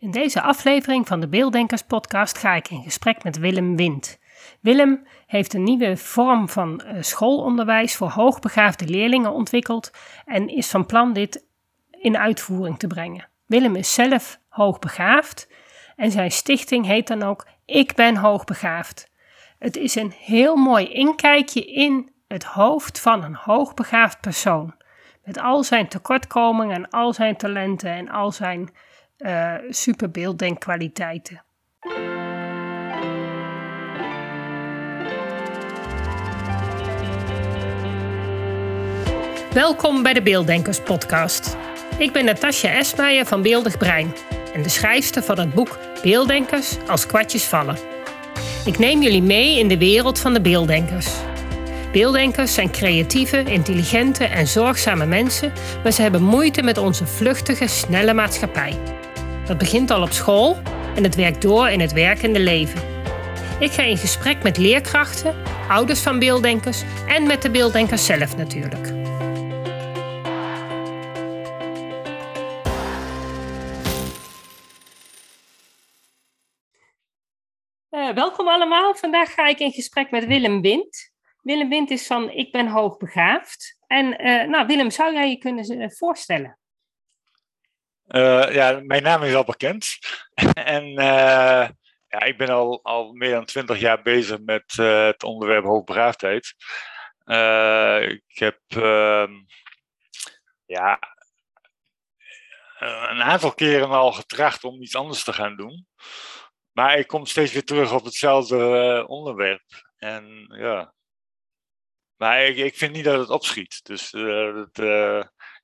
In deze aflevering van de Beelddenkers podcast ga ik in gesprek met Willem Wind. Willem heeft een nieuwe vorm van eh, schoolonderwijs voor hoogbegaafde leerlingen ontwikkeld en is van plan dit in uitvoering te brengen. Willem is zelf hoogbegaafd en zijn stichting heet dan ook Ik ben hoogbegaafd. Het is een heel mooi inkijkje in het hoofd van een hoogbegaafd persoon. Met al zijn tekortkomingen en al zijn talenten en al zijn uh, superbeelddenkkwaliteiten. Welkom bij de Beelddenkers podcast. Ik ben Natasja Esmeijer van Beeldig Brein en de schrijfster van het boek Beelddenkers als kwartjes vallen. Ik neem jullie mee in de wereld van de beelddenkers. Beelddenkers zijn creatieve, intelligente en zorgzame mensen, maar ze hebben moeite met onze vluchtige, snelle maatschappij. Dat begint al op school en het werkt door in het werkende leven. Ik ga in gesprek met leerkrachten, ouders van beelddenkers en met de beelddenkers zelf natuurlijk. Uh, welkom allemaal. Vandaag ga ik in gesprek met Willem Wind. Willem Wind is van Ik ben hoogbegaafd. En uh, nou, Willem, zou jij je kunnen uh, voorstellen? Uh, ja, mijn naam is al bekend. en uh, ja, ik ben al, al meer dan twintig jaar bezig met uh, het onderwerp hoogbegaafdheid. ik heb ehm, ja, een aantal keren al getracht om iets anders te gaan doen. Maar ik kom steeds weer terug op hetzelfde onderwerp. En ja. Maar ik, ik vind niet dat het opschiet. Dus dat,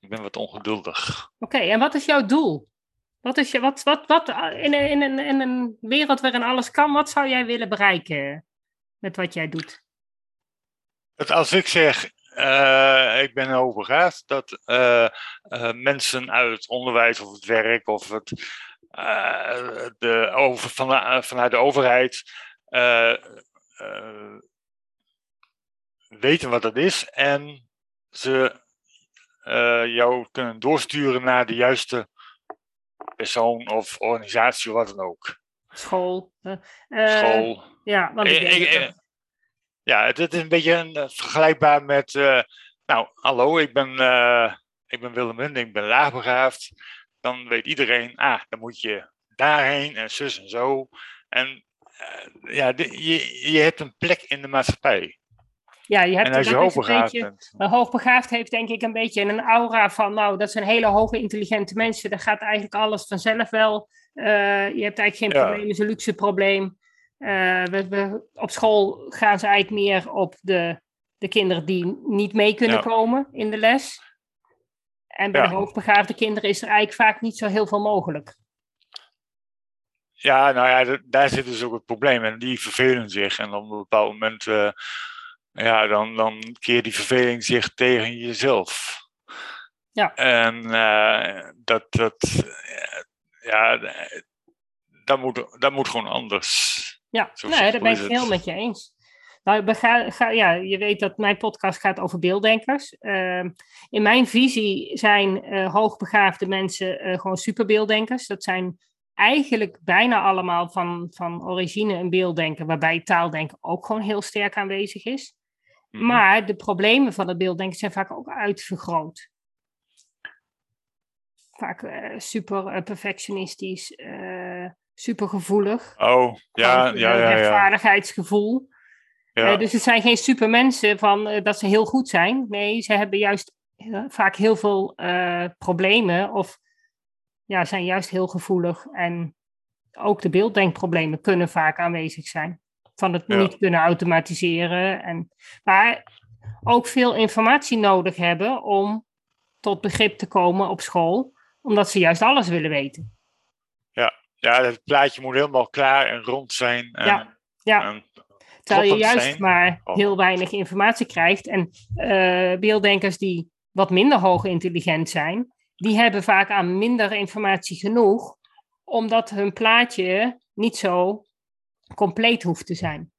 ik ben wat ongeduldig. Oké, en wat is jouw doel? Wat is je, wat, wat, wat, in, een, in, een, in een wereld waarin alles kan, wat zou jij willen bereiken met wat jij doet? Dat als ik zeg, uh, ik ben overgaat, dat uh, uh, mensen uit het onderwijs of het werk of het, de, over, van, vanuit de overheid weten wat dat is en ze jou kunnen doorsturen naar de juiste persoon of organisatie of wat dan ook. School. Uh, School. Ja, want ik, ik, ik, ja, het, is een beetje een, vergelijkbaar met, nou, hallo, ik ben, ik ben Willem Wind, ik ben laagbegaafd. Dan weet iedereen, ah, dan moet je daarheen en zus en zo. En ja, je, je hebt een plek in de maatschappij. Ja, je hebt en als je hoogbegaafd bent. Hoogbegaafd heeft denk ik een beetje een aura van, nou, dat zijn hele hoge intelligente mensen. Daar gaat eigenlijk alles vanzelf wel. Uh, je hebt eigenlijk geen ja. probleem, is een luxe probleem. Uh, we, we, op school gaan ze eigenlijk meer op de, de kinderen die niet mee kunnen ja. komen in de les. En bij ja. de hoogbegaafde kinderen is er eigenlijk vaak niet zo heel veel mogelijk. Ja, nou ja, daar zit dus ook het probleem. En die vervelen zich. En op een bepaald moment uh, ja, dan, dan keer die verveling zich tegen jezelf. Ja. En uh, dat, dat, ja, dat moet, dat moet gewoon anders. Ja, nee, daar ben ik het heel met je eens. Nou, ga, ja, je weet dat mijn podcast gaat over beelddenkers. Uh, in mijn visie zijn uh, hoogbegaafde mensen uh, gewoon superbeelddenkers. Dat zijn eigenlijk bijna allemaal van, van origine een beelddenker, waarbij taaldenken ook gewoon heel sterk aanwezig is. Mm-hmm. Maar de problemen van het beelddenken zijn vaak ook uitvergroot. Vaak uh, super uh, perfectionistisch, uh, super gevoelig. Oh, ja, ja, ja. ja. Rechtvaardigheidsgevoel. Ja. dus het zijn geen supermensen van dat ze heel goed zijn. Nee, ze hebben juist vaak heel veel problemen of ja, zijn juist heel gevoelig. En ook de beelddenkproblemen kunnen vaak aanwezig zijn van het ja. niet kunnen automatiseren. En, maar ook veel informatie nodig hebben om tot begrip te komen op school, omdat ze juist alles willen weten. Ja, ja het plaatje moet helemaal klaar en rond zijn. En, ja, ja. En terwijl je juist zijn. maar oh. heel weinig informatie krijgt. En uh, beelddenkers die wat minder hoog intelligent zijn, die hebben vaak aan minder informatie genoeg, omdat hun plaatje niet zo compleet hoeft te zijn.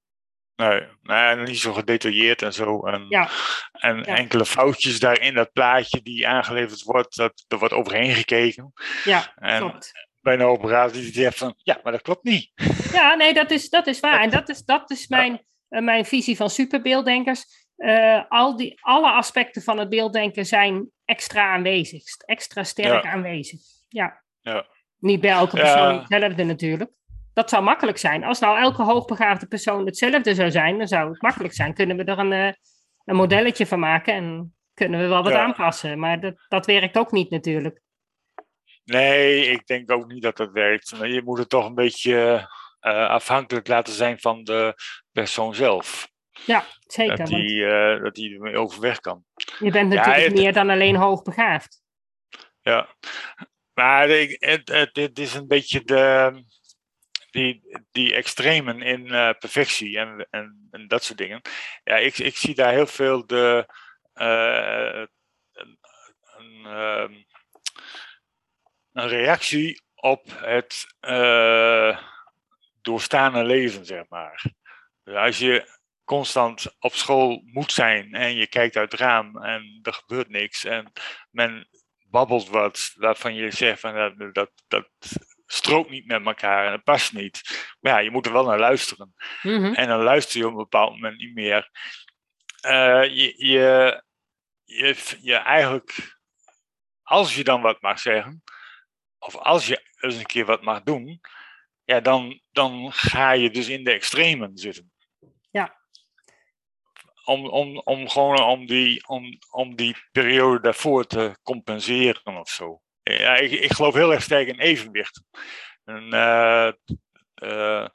Nee, nee, niet zo gedetailleerd en zo. En, ja. en ja. enkele foutjes daarin dat plaatje die aangeleverd wordt, dat, er wordt overheen gekeken. Ja, en, klopt. bij een operatie die zegt van, ja, maar dat klopt niet. Ja, nee, dat is, dat is waar. En dat is, dat is mijn, uh, mijn visie van superbeelddenkers. Uh, al die, alle aspecten van het beelddenken zijn extra aanwezig, extra sterk aanwezig. Ja. Ja. Niet bij elke persoon hetzelfde natuurlijk. Dat zou makkelijk zijn. Als nou elke hoogbegaafde persoon hetzelfde zou zijn, dan zou het makkelijk zijn. Kunnen we er een, eh, een modelletje van maken en kunnen we wel wat Ja. aanpassen. Maar dat, dat werkt ook niet natuurlijk. Nee, ik denk ook niet dat dat werkt. Je moet het toch een beetje eh, afhankelijk laten zijn van de persoon zelf. Ja, zeker. Dat die, eh, dat die ermee overweg kan. je bent Ja, natuurlijk het- meer dan alleen hoogbegaafd. Ja. Maar ik, het, het, het is een beetje de, die, die extremen in eh, perfectie en, en, dat soort dingen. Ja, ik, ik zie daar heel veel de. eh, een, ehm, een reactie op het eh, doorstaande leven, zeg maar. Dus als je constant op school moet zijn en je kijkt uit het raam en er gebeurt niks en men babbelt wat waarvan je zegt van dat, dat, dat strookt niet met elkaar en dat past niet. Maar ja, je moet er wel naar luisteren. Mhm. En dan luister je op een bepaald moment niet meer. Eh, je, je, je, je eigenlijk, als je dan wat mag zeggen, of als je eens een keer wat mag doen, ja, dan, dan ga je dus in de extremen zitten. Ja. Om, om, om gewoon om die, om, om die periode daarvoor te compenseren of zo. Ja, ik, ik geloof heel erg sterk in evenwicht. En, eh, eh,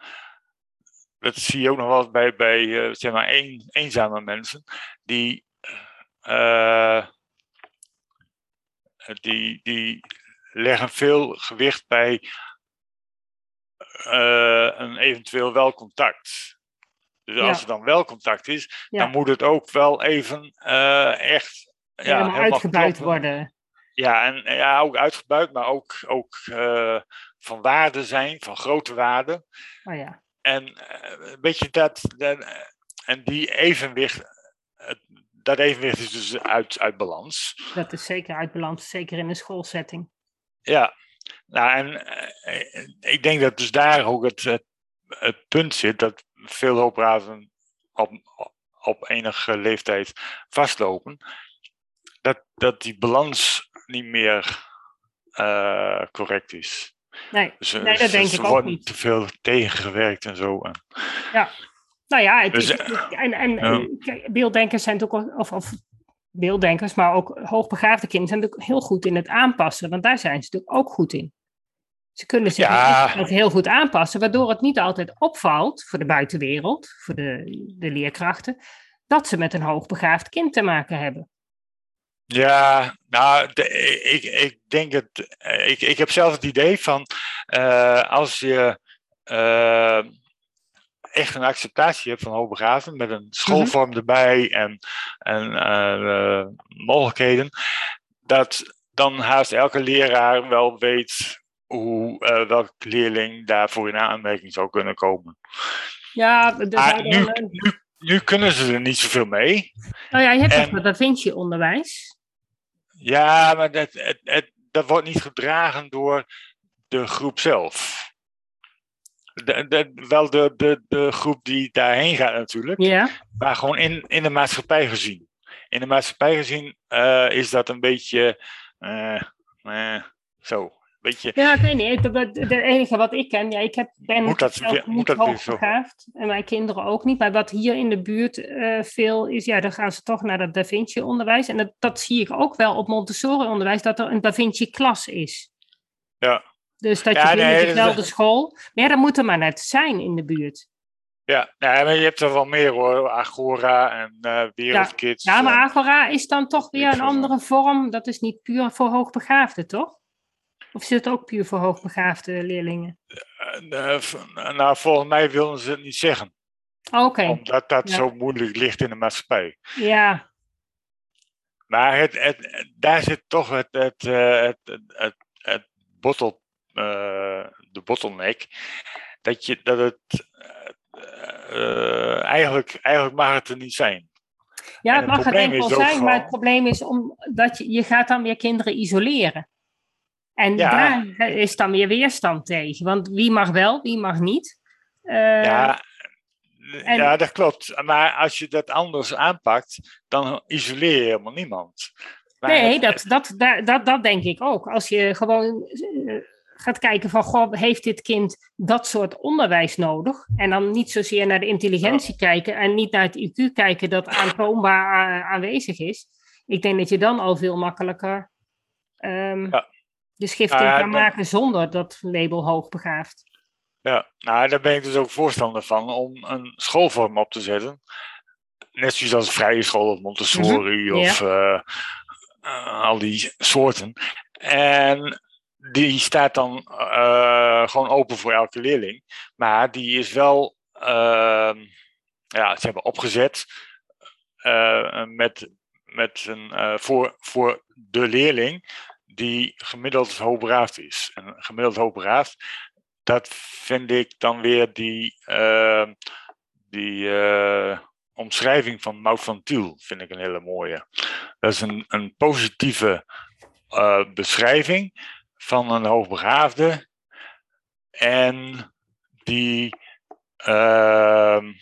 dat zie je ook nog wel eens bij, bij eh, zeg maar een, eenzame mensen. Die, die, die leggen veel gewicht bij een eventueel wel contact. Dus Ja. als er dan wel contact is, Ja. dan moet het ook wel even echt ja, helemaal uitgebuit kloppen. worden. Ja, en ja, ook uitgebuit, maar ook, ook eh, van waarde zijn, van grote waarde. Oh ja. En eh, een beetje dat, dat, en die evenwicht, dat evenwicht is dus uit, uit balans. Dat is zeker uit balans, zeker in een schoolsetting. Ja, nou en eh, ik denk dat dus daar ook het, punt zit dat veel hoopbraven op, op enige leeftijd vastlopen. Dat, dat die balans niet meer eh, correct is. Nee, Dus, eh, Nee, dat ze- denk ze ik ook worden niet. te veel tegengewerkt en zo. En, nou ja, het, Dus, het- en, en ja. beelddenkers zijn natuurlijk ook, of, of beelddenkers, maar ook hoogbegaafde kinderen zijn natuurlijk heel goed in het aanpassen, want daar zijn ze natuurlijk ook goed in. Ze kunnen zich Ja. heel goed aanpassen, waardoor het niet altijd opvalt voor de buitenwereld, voor de, de leerkrachten, dat ze met een hoogbegaafd kind te maken hebben. Ja, nou, de- ik, ik denk het. Ik, ik heb zelf het idee van eh, als je eh, echt een acceptatie hebt van hoogbegaafden met een schoolvorm erbij en, en eh, mogelijkheden, dat dan haast elke leraar wel weet hoe welke leerling daarvoor in aanmerking zou kunnen komen. Ja, zouden nu, nu, nu kunnen ze er niet zoveel mee. nou ja, je hebt en- dat Da Vinci onderwijs. Ja, maar dat, het, het, dat wordt niet gedragen door de groep zelf. De, de, wel de, de, de groep die daarheen gaat natuurlijk, Ja, maar gewoon in, in de maatschappij gezien. In de maatschappij gezien eh, is dat een beetje eh, zo. Beetje, Ja, ik weet niet. Het enige wat ik ken, ja, ik heb, ben Moet dat zelf niet hoogbegaafd en mijn kinderen ook niet. Maar wat hier in de buurt eh, veel is, ja, dan gaan ze toch naar dat Da Vinci onderwijs. En dat, dat zie ik ook wel op Montessori onderwijs, dat er een Da Vinci klas is. ja, Dus dat Ja, je binnen nee, dezelfde school, maar ja, dat moet er maar net zijn in de buurt. ja, nee, maar je hebt er wel meer hoor. Agora en eh Wereldkids. Ja, maar en- Agora is dan toch weer een andere vorm. Dat is niet puur voor hoogbegaafden, toch? Of zit het ook puur voor hoogbegaafde leerlingen? eh, eh, v- nou, volgens mij wilden ze het niet zeggen. Oké, Omdat dat Ja. zo moeilijk ligt in de maatschappij. ja, Maar het, het, daar zit toch het, het, eh, het, het, het, het bottle, eh, de bottleneck. Dat, je, dat het. eh, eh, eigenlijk, eigenlijk mag het er niet zijn. Ja, het het mag probleem enkel zijn, maar het probleem is om, dat je, je gaat dan weer kinderen isoleren. En Ja. daar is dan weer weerstand tegen. Want wie mag wel, wie mag niet? Eh, ja, en- ja, dat klopt. Maar als je dat anders aanpakt, dan isoleer je helemaal niemand. Maar nee, dat, dat, dat, dat, denk ik ook. Als je gewoon eh, gaat kijken van, goh, heeft dit kind dat soort onderwijs nodig? En dan niet zozeer naar de intelligentie kijken en niet naar het IQ kijken dat aantoonbaar a- aanwezig is. Ik denk dat je dan al veel makkelijker ehm, Ja. De schifting Nou ja, kan dan- maken zonder dat label hoogbegaafd. Ja, nou, daar ben ik dus ook voorstander van om een schoolvorm op te zetten. Net zoals als vrije school of Montessori Mhm, of eh, eh, al die soorten. En die staat dan eh, gewoon open voor elke leerling. Maar die is wel, ehm, ja, ze hebben opgezet met, met een, voor, voor de leerling die gemiddeld hoogbegaafd is. En gemiddeld hoogbegaafd, dat vind ik dan weer die, eh, die eh, omschrijving van Maud van Tiel, vind ik een hele mooie. Dat is een, een positieve eh, beschrijving van een hoogbegaafde en die, ehm,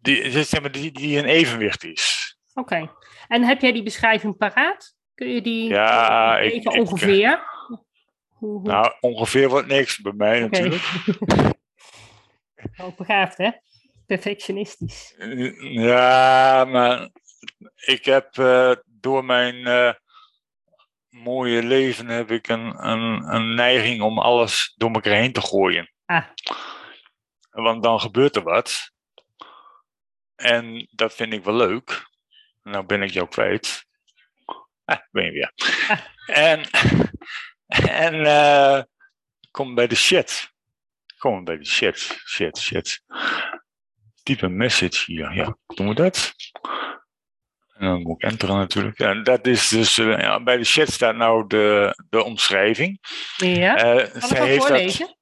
die, die, die in evenwicht is. Oké. En heb jij die beschrijving paraat? Kun je die Ja, even ik- ongeveer? Hoe, hoe- Nou, ongeveer wordt niks bij mij natuurlijk. Hoogbegaafd, hè? Perfectionistisch. Ja, maar ik heb eh, door mijn eh, mooie leven heb ik een, een, een neiging om alles door elkaar heen te gooien. Ah. Want dan gebeurt er wat. En dat vind ik wel leuk. Nou ben ik jou kwijt. Ah, ben je weer. En, en eh, kom bij de shit. Kom bij de shit. Shit, shit. Type message hier. Ja, doen we dat? En dan moet ik enteren natuurlijk. En dat is dus, eh, ja, bij de chat staat nou de, de omschrijving. Ja. Zij hem heeft voorlezen? Dat,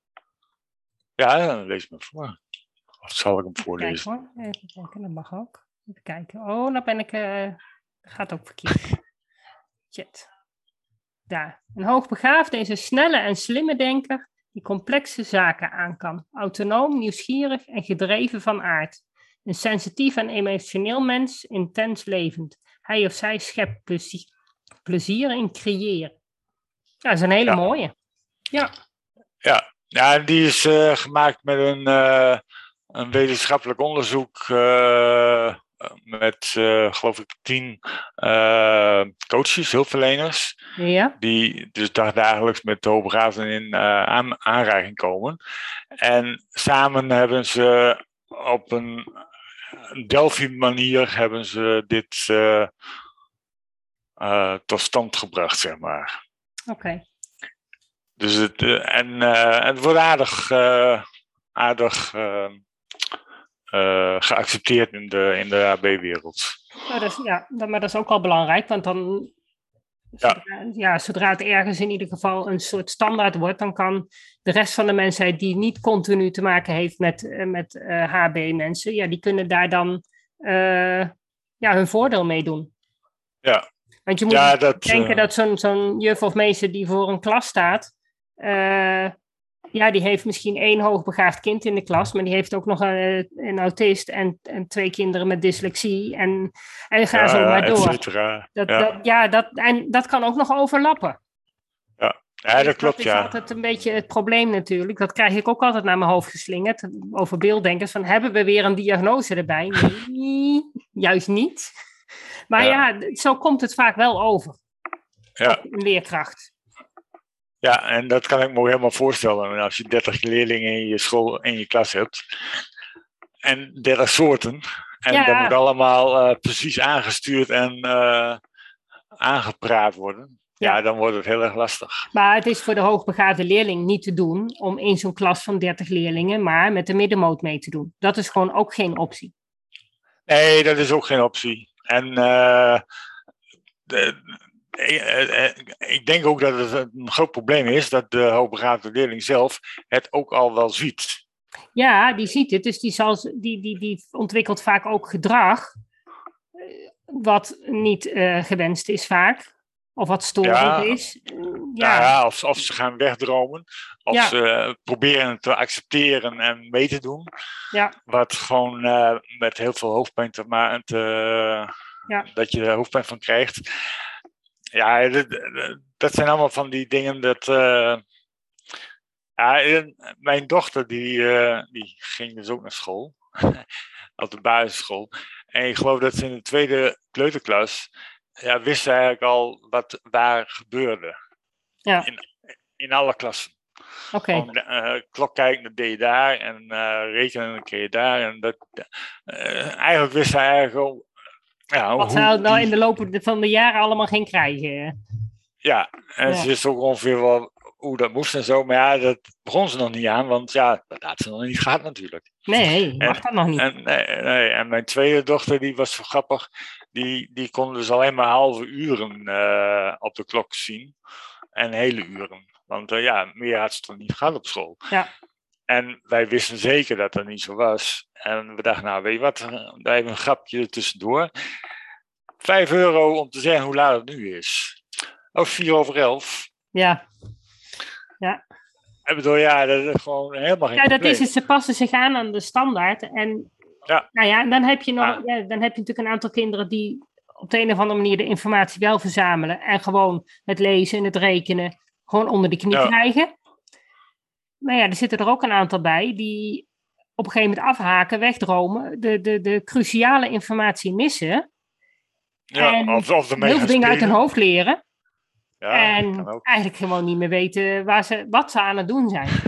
ja, dan lees me voor. Of zal ik hem Kijk voorlezen? hoor, even kijken, dat mag ook. Even kijken. Oh, dan ben ik. eh gaat ook verkeerd. Chat. Daar. Een hoogbegaafde is een snelle en slimme denker die complexe zaken aan kan. Autonoom, nieuwsgierig en gedreven van aard. Een sensitief en emotioneel mens, intens levend. Hij of zij schept plezier, plezier in creëren. Ja, dat is een hele Ja. mooie. Ja. Ja, ja die is eh, gemaakt met een, eh, een wetenschappelijk onderzoek met, eh, geloof ik, tien eh, coaches, hulpverleners. Ja. die dus dag- dagelijks met de hoogbegaafden in eh, aan, aanraking komen. En samen hebben ze op een Delphi-manier hebben ze dit eh, eh, tot stand gebracht, zeg maar. Oké. Dus het, eh, en eh, het wordt aardig, eh, aardig eh, eh, geaccepteerd in de, in de AB-wereld. Nou, dat is, ja, dat, maar dat is ook wel belangrijk, want dan, Ja. zodra, ja, zodra het ergens in ieder geval een soort standaard wordt, dan kan de rest van de mensheid die niet continu te maken heeft met, eh, met eh, HB-mensen, ja, die kunnen daar dan eh, ja, hun voordeel mee doen. Ja. Want je moet Ja, dat, denken eh, dat zo'n zo'n juf of meester die voor een klas staat, eh, ja, die heeft misschien één hoogbegaafd kind in de klas, maar die heeft ook nog een, een autist en, en twee kinderen met dyslexie en, en ga zo maar door. Dat, ja. Dat, ja, dat, en dat kan ook nog overlappen. ja, dat klopt, Dat is ja. altijd een beetje het probleem natuurlijk. Dat krijg ik ook altijd naar mijn hoofd geslingerd. Over beelddenkers. Van, hebben we weer een diagnose erbij? Nee, juist niet. Maar Ja. ja. zo komt het vaak wel over. Ja. Een leerkracht. Ja, en dat kan ik me helemaal voorstellen. Als je 30 leerlingen in je school, in je klas hebt. En 30 soorten. En Ja. dat moet allemaal eh, precies aangestuurd en eh, aangepraat worden. Ja. Ja. dan wordt het heel erg lastig. Maar het is voor de hoogbegaafde leerling niet te doen om in zo'n klas van 30 leerlingen maar met de middenmoot mee te doen. Dat is gewoon ook geen optie. Nee, dat is ook geen optie. En eh, de, ik denk ook dat het een groot probleem is dat de hoogbegaafde leerling zelf het ook al wel ziet. Ja, die ziet het. Dus die, zal, die, die, die ontwikkelt vaak ook gedrag. eh, Wat niet eh, gewenst is vaak. Of wat storend Ja. is. Ja. Ja, Nou ja, of, of ze gaan wegdromen. Of Ja. ze eh, proberen het te accepteren en mee te doen. ja, Wat gewoon eh, met heel veel hoofdpijn te maken, dat je er hoofdpijn van krijgt. Ja, dat, zijn allemaal van die dingen dat. eh, ja, mijn dochter die, eh, die ging dus ook naar school, op de basisschool. En ik geloof dat ze in de tweede kleuterklas, ja, wist ze eigenlijk al wat waar gebeurde. Ja. In, in alle klassen. oké. Eh, klok kijken, dat deed je daar. En rekenen, dat kreeg je daar. En dat, eigenlijk wist hij eigenlijk al. Ja, Wat ze nou die- in de loop van de jaren allemaal ging krijgen. ja, en ze wist ook ongeveer wel hoe dat moest en zo. Maar ja, dat begon ze nog niet aan, want ja, dat had ze nog niet gehad natuurlijk. Nee, mag dat nog niet. En, nee, nee, en mijn tweede dochter, die was zo grappig. Die, die kon dus alleen maar halve uren eh, op de klok zien. En hele uren. Want eh, ja, meer had ze toch niet gehad op school. Ja. En wij wisten zeker dat dat niet zo was. En we dachten, nou weet je wat, eh, daar hebben we een grapje tussendoor. Vijf euro om te zeggen hoe laat het nu is. Of vier over elf. Ja, Ik bedoel, ja, dat is gewoon helemaal geen ja dat probleem. is het. Ze passen zich aan aan de standaard. En, Ja. Nou ja, en dan heb je nog, Ja. ja, dan heb je natuurlijk een aantal kinderen die op de een of andere manier de informatie wel verzamelen. En gewoon het lezen en het rekenen gewoon onder de knie Ja. krijgen. Maar ja, er zitten er ook een aantal bij die op een gegeven moment afhaken, wegdromen, de, de, de cruciale informatie missen. Ja, en of, of heel veel dingen uit hun hoofd leren. Ja, en eigenlijk gewoon niet meer weten waar ze, wat ze aan het doen zijn.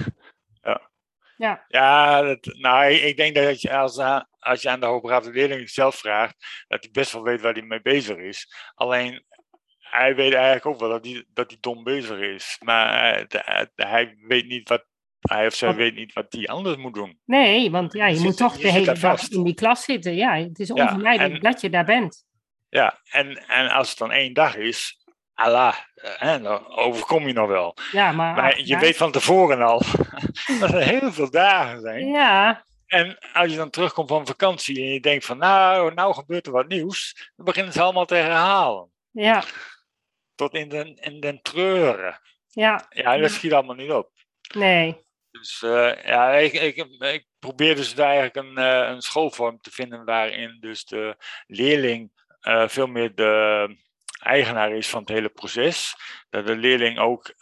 Ja, dat, nou, ik- denk dat je als, a- als je aan de hoogbegaafde leerling zelf vraagt, dat hij best wel weet waar hij mee bezig is. Alleen, hij weet eigenlijk ook wel dat hij, dat hij dom bezig is. Maar eh, de- hij weet niet wat, hij of zij weet niet wat hij anders moet doen. Nee, want ja, je, moet toch je de hele dag vast. in die klas zitten. Ja, het is Ja, onvermijdelijk en- dat je daar bent. Ja, en, en als het dan één dag is, Allah, eh, hè, dan overkom je nog wel. Ja, maar, Maar je weet van tevoren al dat er heel veel dagen zijn. Ja, En als je dan terugkomt van vakantie en je denkt van nou, nou gebeurt er wat nieuws, dan beginnen ze allemaal te herhalen. ja, Tot in den, in den treuren. ja, Ja, dat schiet allemaal niet op. nee. Dus eh, ja, ik, ik, ik probeer dus daar eigenlijk een, eh, een schoolvorm te vinden waarin dus de leerling eh, veel meer de eigenaar is van het hele proces. Dat de leerling ook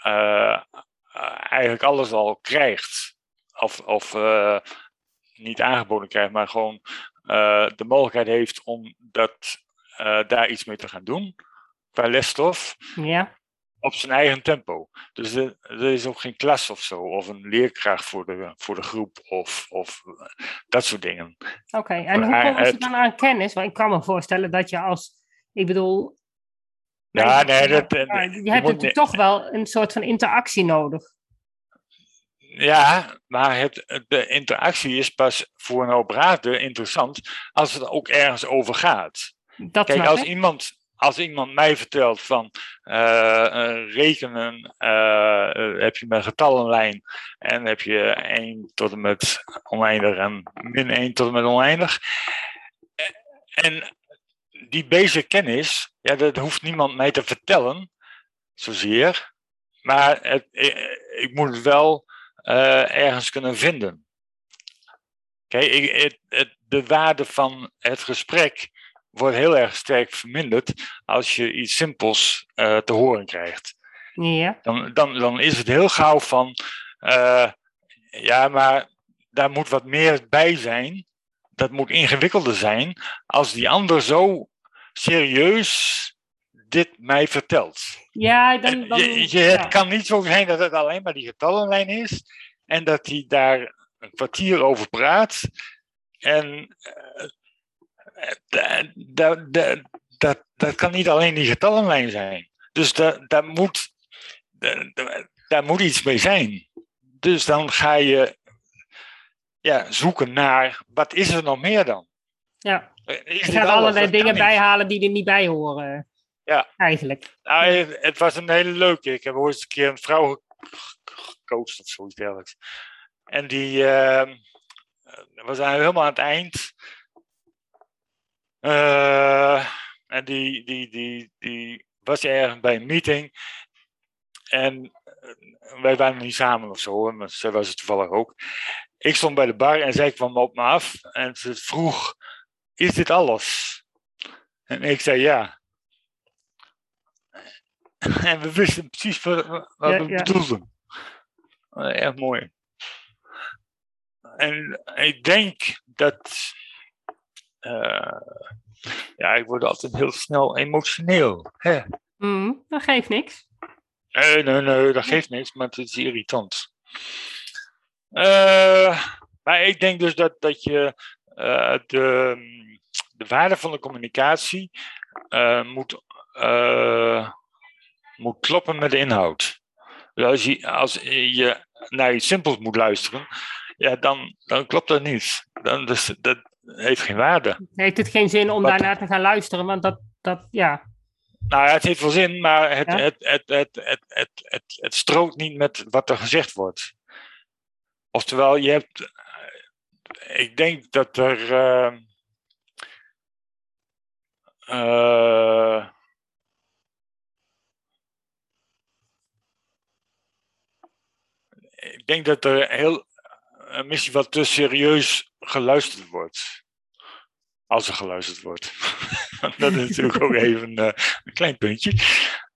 eigenlijk alles al krijgt. Of, of niet aangeboden krijgt, maar gewoon de mogelijkheid heeft om dat, daar iets mee te gaan doen. Qua lesstof Ja, op zijn eigen tempo. Dus er, er is ook geen klas of zo, of een leerkracht voor de, voor de groep, of, of eh, dat soort dingen. oké. En hoe komen ze het- dan aan kennis? Want ik kan me voorstellen dat je als, ik bedoel... Ja, nee, dat, eh, je je hebt natuurlijk toch wel een soort van interactie nodig. Ja, maar het, de interactie is pas voor een operator interessant als het ook ergens over gaat. Dat Kijk, als iemand, als iemand mij vertelt van eh, eh, rekenen eh, heb je met getallenlijn en heb je 1 tot en met oneindig en min 1 tot en met oneindig. En die basic kennis, ja, dat hoeft niemand mij te vertellen, zozeer. Maar het, ik moet het wel ergens kunnen vinden. Kijk, de waarde van het gesprek wordt heel erg sterk verminderd als je iets simpels eh, te horen krijgt. Ja, Dan, dan, dan is het heel gauw van, eh, ja, maar daar moet wat meer bij zijn. Dat moet ingewikkelder zijn als die ander zo serieus dit mij vertelt. ja dan... dan je, je, ja. Het kan niet zo zijn dat het alleen maar die getallenlijn is en dat hij daar een kwartier over praat. En eh, da- da- da- dat, dat kan niet alleen die getallenlijn zijn. Dus da- daar, moet, da- da- daar moet iets mee zijn. Dus dan ga je ja, zoeken naar wat is er nog meer dan? Ja, Is je gaat allerlei Dat dingen bijhalen die er niet bij horen. Ja. Eigenlijk. Nou, het, was een hele leuke. Ik heb ooit eens een keer een vrouw ge- ge- gecoacht of zoiets dergelijks. En die we was helemaal aan het eind. Eh, en die, die, die, die was ergens bij een meeting. En wij waren niet samen of zo, maar zij was het toevallig ook. Ik stond bij de bar en zij kwam op me af en ze vroeg: Is dit alles? En ik zei ja. En we wisten precies wat, wat Ja, we ja. bedoelden. Eh, Echt mooi. En ik denk dat. Eh, ja, ik word altijd heel snel emotioneel. Hè? Mhm, dat geeft niks. Nee, nee, nee, dat geeft niks, maar het is irritant. Eh, maar ik denk dus dat, dat je eh, de, de waarde van de communicatie moet, moet kloppen met de inhoud. Dus als je, als je naar iets simpels moet luisteren, ja, dan, dan klopt dat niet. Dan, dus, dat heeft geen waarde. Heeft het geen zin om Wat- daarnaar te gaan luisteren? Want dat, dat ja. Nou, ja, het heeft wel zin, maar het, Ja? het, het, het, het, het, het, het strookt niet met wat er gezegd wordt. Oftewel, je hebt. Ik denk dat er. eh, eh, ik denk dat er heel. misschien wat te serieus geluisterd wordt. Als er geluisterd wordt. dat is natuurlijk ook even eh, een klein puntje.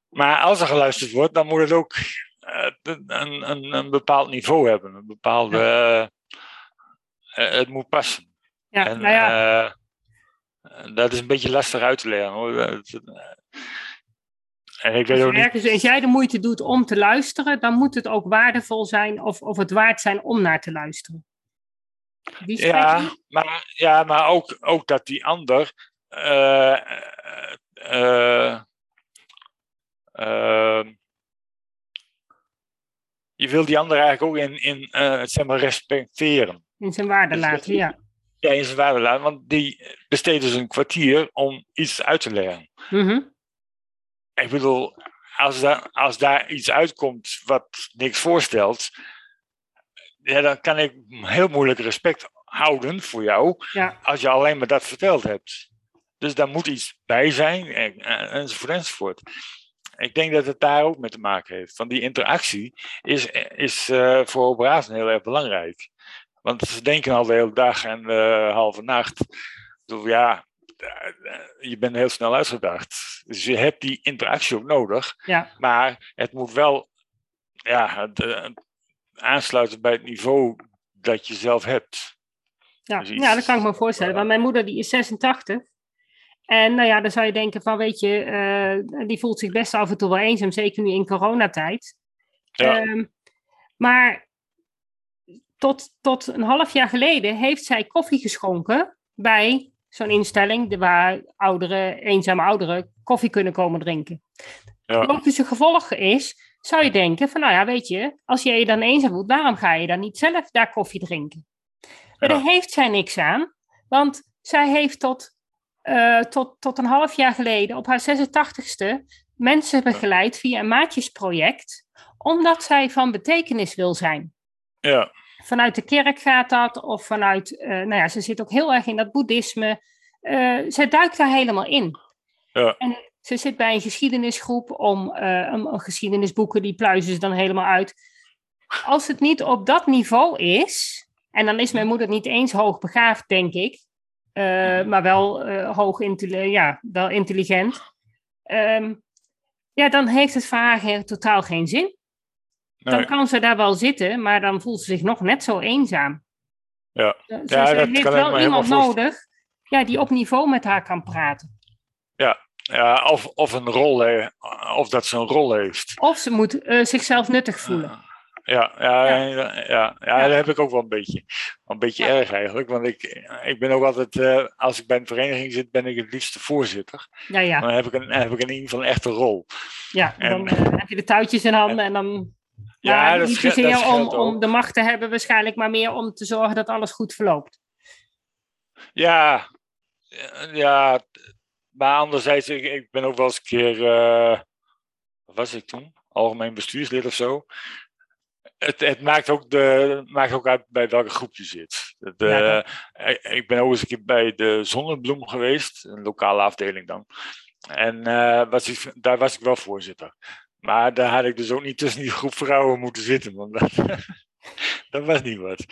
Maar als er geluisterd wordt, dan moet het ook eh, een, een, een bepaald niveau hebben. Een bepaalde. eh, het moet passen. Ja, En, nou ja, dat is een beetje lastig uit te leggen hoor. En ik weet als, ook niet. als jij de moeite doet om te luisteren, dan moet het ook waardevol zijn of, of het waard zijn om naar te luisteren. Die Ja, maar, ja, maar ook, ook dat die ander. eh, eh, eh, je wil die ander eigenlijk ook in, in zeg maar respecteren. in zijn waarde Dus laten. Ja. Ja, in zijn waarde laten. Want die besteedt dus een kwartier om iets uit te leggen. Mhm. Ik bedoel, als daar, als daar iets uitkomt wat niks voorstelt, ja, dan kan ik heel moeilijk respect houden voor jou ja. als je alleen maar dat verteld hebt. Dus daar moet iets bij zijn, en, en- enzovoort, enzovoort. Ik denk dat het daar ook mee te maken heeft. Want die interactie is, is eh, voor operaten heel erg belangrijk. Want ze denken al de hele dag en de halve nacht. Ik bedoel, ja, eh, je bent heel snel uitgedacht. Dus je hebt die interactie ook nodig. Ja. Maar het moet wel ja, het, aansluiten bij het niveau dat je zelf hebt. Ja. Ja, dat kan ik me voorstellen. Want mijn moeder die is 86. En nou ja, dan zou je denken van, weet je, eh, die voelt zich best af en toe wel eenzaam, zeker nu in coronatijd. Ja. Ehm, maar tot, tot een half jaar geleden heeft zij koffie geschonken bij zo'n instelling waar ouderen, eenzame ouderen koffie kunnen komen drinken. Ja. Het logische gevolg is, zou je denken van, nou ja, weet je, als je je dan eenzaam voelt, waarom ga je dan niet zelf daar koffie drinken? Maar Ja. daar heeft zij niks aan, want zij heeft tot, eh, tot, tot een half jaar geleden op haar 86ste mensen begeleid via een maatjesproject, omdat zij van betekenis wil zijn. Ja, Vanuit de kerk gaat dat, of vanuit, eh, nou ja, ze zit ook heel erg in dat boeddhisme. Eh zij duikt daar helemaal in. Ja. En ze zit bij een geschiedenisgroep om eh, een, een geschiedenisboeken, die pluizen ze dan helemaal uit. Als het niet op dat niveau is, en dan is mijn moeder niet eens hoogbegaafd, denk ik, eh, maar wel eh, hoog ja, wel intelligent. Ehm, ja, dan heeft het voor haar totaal geen zin. Dan kan ze daar wel zitten, maar dan voelt ze zich nog net zo eenzaam. Ja. Ze, Ja, ze heeft wel iemand nodig ja, die op niveau met haar kan praten. ja of, of een rol, of dat ze een rol heeft. Of ze moet eh, zichzelf nuttig voelen. Ja, ja, Ja. ja. ja, ja, Ja. dat heb ik ook wel een beetje. Een beetje Ja. erg eigenlijk, want ik, ik ben ook altijd, eh, als ik bij een vereniging zit, ben ik het liefste voorzitter. Ja, ja, Dan heb ik, een, heb ik in ieder geval een echte rol. ja. En- dan eh, heb je de touwtjes in handen en dan... Ja, dat niet zozeer om, om de macht te hebben, waarschijnlijk, maar meer om te zorgen dat alles goed verloopt. Ja, ja, maar anderzijds, ik, ik ben ook wel eens een keer, eh, wat was ik toen? Algemeen bestuurslid of zo. Het, het maakt, ook de, maakt ook uit bij welke groep je zit. Ja, eh, dat- ik, ik ben ook eens een keer bij de Zonnebloem geweest, een lokale afdeling dan. En uh, was ik, daar was ik wel voorzitter. Maar daar had ik dus ook niet tussen die groep vrouwen moeten zitten, want dat, dat was niet wat.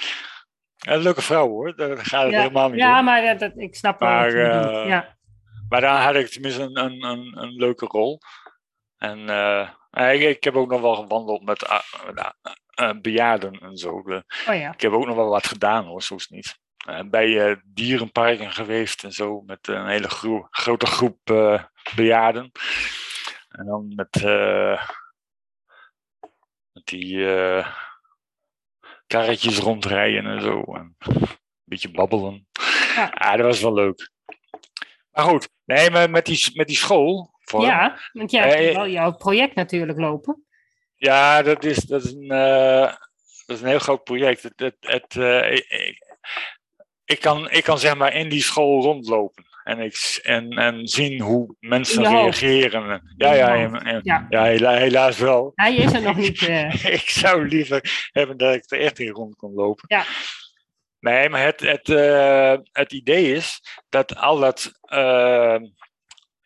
Een leuke vrouw hoor, daar gaat het helemaal niet Ja, maar dat, ik snap wel maar, uh, ja. Maar daar had ik tenminste een, een, een, een leuke rol. En uh, ik, ik, heb ook nog wel gewandeld met uh, bejaarden en zo. oh, ja. Ik heb ook nog wel wat gedaan hoor, zo is niet. bij dierenparken geweest en zo, met een hele gro grote groep bejaarden. En dan met, met die karretjes rondrijden en zo. En een beetje babbelen. Ja. Ah, dat was wel leuk. Maar goed, nee, maar met die, met die school. Voor, ja, want jij hebt eh, wel jouw project natuurlijk lopen. Ja, dat is, dat is, een, uh, dat is een heel groot project. Het, het, het uh, ik, ik, kan, ik kan zeg maar in die school rondlopen. En, ik, en, en zien hoe mensen reageren. Ja, ja, en, ja. ja helaas wel. Hij is er nog niet. Uh... ik zou liever hebben dat ik er echt in rond kon lopen. Ja. Nee, maar het, het, uh, het idee is dat al dat, uh,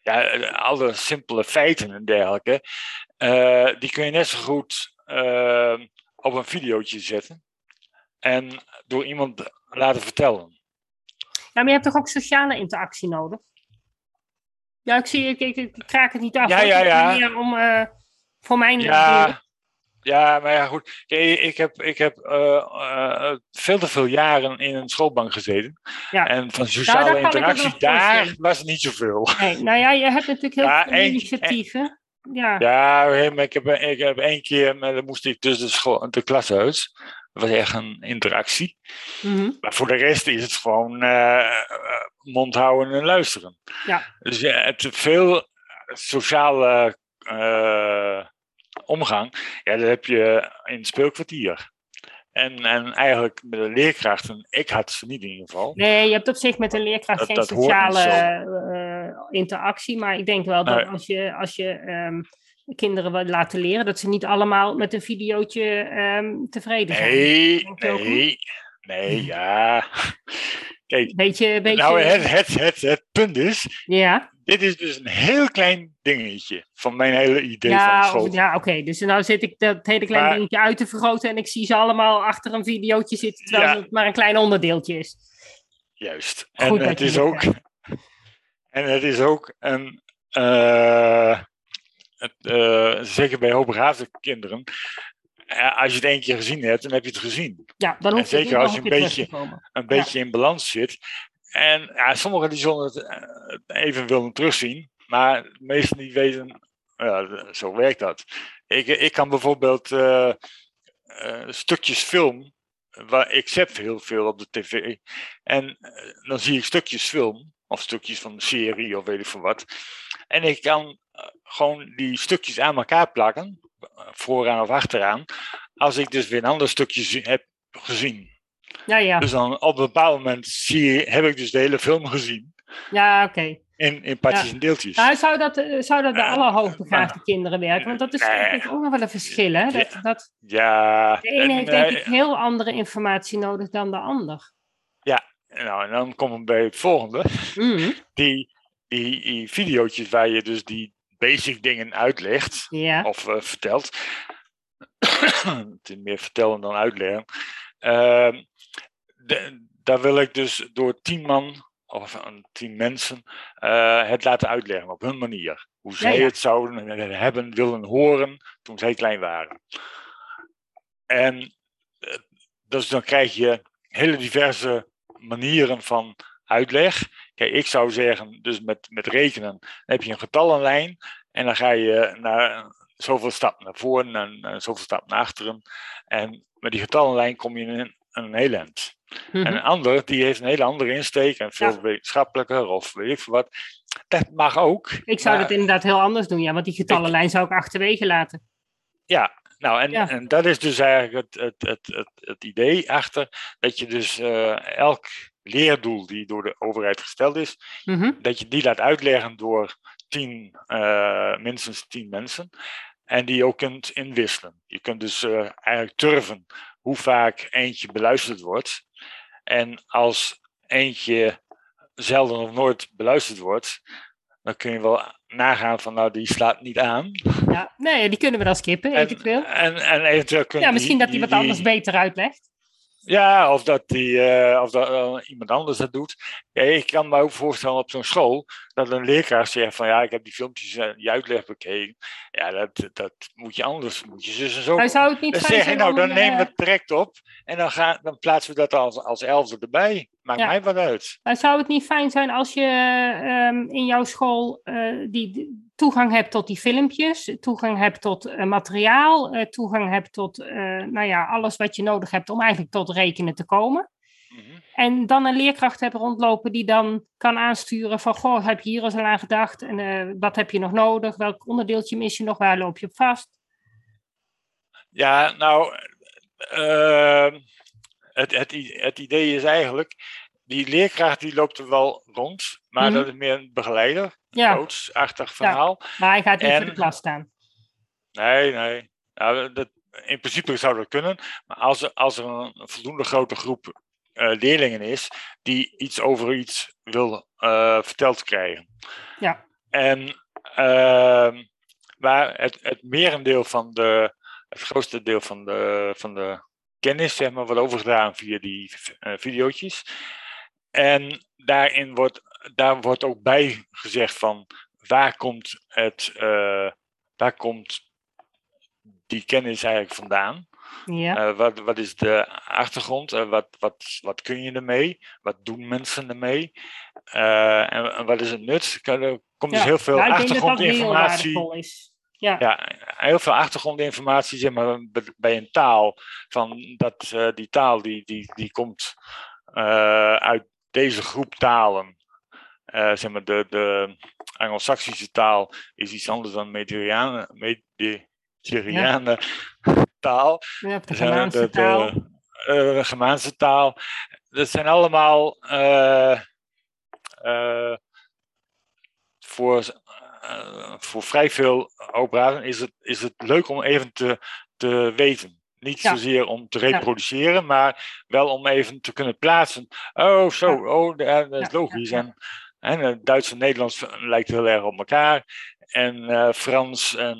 ja, alle simpele feiten en dergelijke, die kun je net zo goed op een videootje zetten en door iemand laten vertellen. Ja, maar je hebt toch ook sociale interactie nodig? Ja, ik zie, ik, ik, ik kraak het niet af. Ja, ja, ja. Om, voor mijn ja, ja, maar ja, goed. Ik heb, ik heb uh, uh, veel te veel jaren in een schoolbank gezeten. Ja. En van sociale nou, interactie, daar was het niet zoveel. Nee, nou ja, je hebt natuurlijk heel ja, veel initiatieven. Ja, ja maar ik heb, ik heb één keer, maar dan moest ik dus de, school, de klas uit was echt een interactie. Mhm. Maar voor de rest is het gewoon uh, mond houden en luisteren. Ja. Dus uh, het veel sociale omgang, ja, dat heb je in het speelkwartier. En, en eigenlijk met de leerkrachten, ik had ze niet in ieder geval. Nee, je hebt op zich met een leerkracht geen sociale interactie. Maar ik denk wel dat als je, als je um, kinderen laten leren. Dat ze niet allemaal met een videootje um, tevreden zijn. Nee, nee, nee, ja. Kijk, beetje, beetje... nou het, het, het, het punt is, ja. Dit is dus een heel klein dingetje van mijn hele idee ja, van school. Ja, oké. Dus nu zit ik dat hele kleine dingetje uit te vergroten en ik zie ze allemaal achter een videootje zitten, terwijl het maar een klein onderdeeltje is. Juist. Goed en het is ook... En het is ook een... Uh, uh, zeker bij hoogbegaafde kinderen, uh, als je het één keer gezien hebt, dan heb je het gezien. Ja, dan en zeker als je een beetje, een beetje in balans zit. En sommigen die zullen het eh, even willen terugzien, maar de meesten die weten, ja, zo werkt dat. Ik, ik kan bijvoorbeeld uh, stukjes film, waar, ik zet heel veel op de tv, en dan zie ik stukjes film, of stukjes van een serie of weet ik veel wat. En ik kan gewoon die stukjes aan elkaar plakken, vooraan of achteraan, als ik dus weer een ander stukje heb gezien. Ja, ja. Dus dan op een bepaald moment zie je, heb ik dus de hele film gezien. Ja, oké. In, in partjes en deeltjes. Nou, zou dat, eh, zou dat bij uh, alle hoogbegaafde kinderen werken? Want dat is uh, ook nog wel een verschil, hè? Dat, dat, ja. De ene heeft denk ik heel andere informatie nodig dan de ander. Ja, nou, en dan komen we bij het volgende. Mm. Die, die, die video's waar je dus die basic dingen uitlegt ja. of vertelt. het is meer vertellen dan uitleggen. De, daar wil ik dus door tien man of tien mensen uh, het laten uitleggen op hun manier. Hoe zij het zouden hebben willen horen toen zij klein waren. En dus dan krijg je hele diverse manieren van uitleg. Kijk, ik zou zeggen, dus met, met rekenen heb je een getallenlijn en dan ga je naar zoveel stap naar voren en, zoveel stap naar achteren. En met die getallenlijn kom je in een, heel eind. En een ander, die heeft een hele andere insteek en veel wetenschappelijker of weet ik veel wat. Dat mag ook. Ik zou het inderdaad heel anders doen, ja, want die getallenlijn zou ik achterwege laten. Ja, nou, en, en dat is dus eigenlijk het, het, het, het, het idee achter dat je dus uh, elk leerdoel die door de overheid gesteld is, mhm. dat je die laat uitleggen door tien, uh, minstens tien mensen. En die je ook kunt inwisselen. Je kunt dus uh, eigenlijk turven hoe vaak eentje beluisterd wordt. En als eentje zelden of nooit beluisterd wordt, dan kun je wel nagaan van nou, die slaat niet aan. Ja, nee, die kunnen we dan skippen, eventueel. En, en eventueel kunnen Ja, misschien die, dat hij die- wat anders die- beter uitlegt. Ja, of dat, die, eh, of dat eh, iemand anders dat doet. Ja, ik kan me ook voorstellen op zo'n school dat een leerkracht zegt van ja, ik heb die filmpjes en die uitleg bekeken. Ja, dat, dat moet je anders, moet je zus en zo. Hij zou het niet Dan fijn zeg je nou, dan een, nemen we eh, het direct op en dan, gaan, dan plaatsen we dat als, als elfde erbij. Maakt Ja. mij wat uit. Maar zou het niet fijn zijn als je ehm, in jouw school eh, die, toegang hebt tot die filmpjes, toegang hebt tot eh, materiaal, eh, toegang hebt tot nou ja, alles wat je nodig hebt om eigenlijk tot rekenen te komen? Mhm. En dan een leerkracht hebt rondlopen die dan kan aansturen van, goh, heb je hier eens al aan gedacht? En wat heb je nog nodig? Welk onderdeeltje mis je nog? Waar loop je op vast? Ja, nou, het, het, het idee is eigenlijk, die leerkracht die loopt er wel rond, maar Mhm. dat is meer een begeleider, Ja, coachachtig verhaal. maar hij gaat niet voor En- de klas staan. Nee, nee. Nou, dat, in principe zou dat kunnen. Maar als er, als er een voldoende grote groep eh, leerlingen is die iets over iets wil eh, verteld krijgen. Ja. En ehm waar het, het merendeel van de, het grootste deel van de, van de kennis, zeg maar, wordt overgedaan via die eh videootjes. En daarin wordt, daar wordt ook bij gezegd van waar komt het, eh, waar komt die kennis eigenlijk vandaan? Ja, Eh, wat, wat is de achtergrond? Wat, wat, wat kun je ermee? Wat doen mensen ermee? En, wat is het nut? Er komt dus heel veel heel achtergrondinformatie. Ja, Ja, heel veel achtergrondinformatie zeg maar, bij een taal. Van dat, eh, die taal die, die, die komt eh, uit deze groep talen. Eh, zeg maar, de, de Anglo-Saxische taal is iets anders dan Mediterrane, Mediterrane taal. je hebt de Er Germaanse de, taal. de, de Germaanse taal. Dat zijn allemaal voor, eh, voor vrij veel operaten is het, is het leuk om even te, te weten. Niet Ja. zozeer om te reproduceren, maar wel om even te kunnen plaatsen. Oh, zo, Ja. oh, da- dat is logisch. En, en eh, Duits en Nederlands lijkt heel erg op elkaar. En eh, Frans en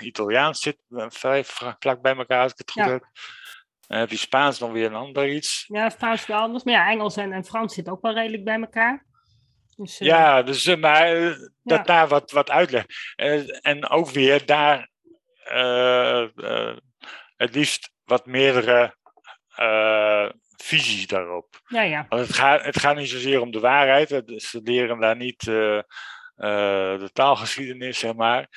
Italiaans zitten eh, vrij vla- vlak bij elkaar, als ik het goed heb. Dan heb je Spaans nog weer een ander iets. Ja, Spaans wel anders. Maar ja, Engels en, en Frans zitten ook wel redelijk bij elkaar. Dus, eh, Ja, dus eh, maar eh, dat daar wat, wat uitleg. En ook weer daar het liefst wat meerdere visies daarop. ja, ja. Want het gaat, het gaat niet zozeer om de waarheid. Ze leren daar niet de taalgeschiedenis, zeg maar.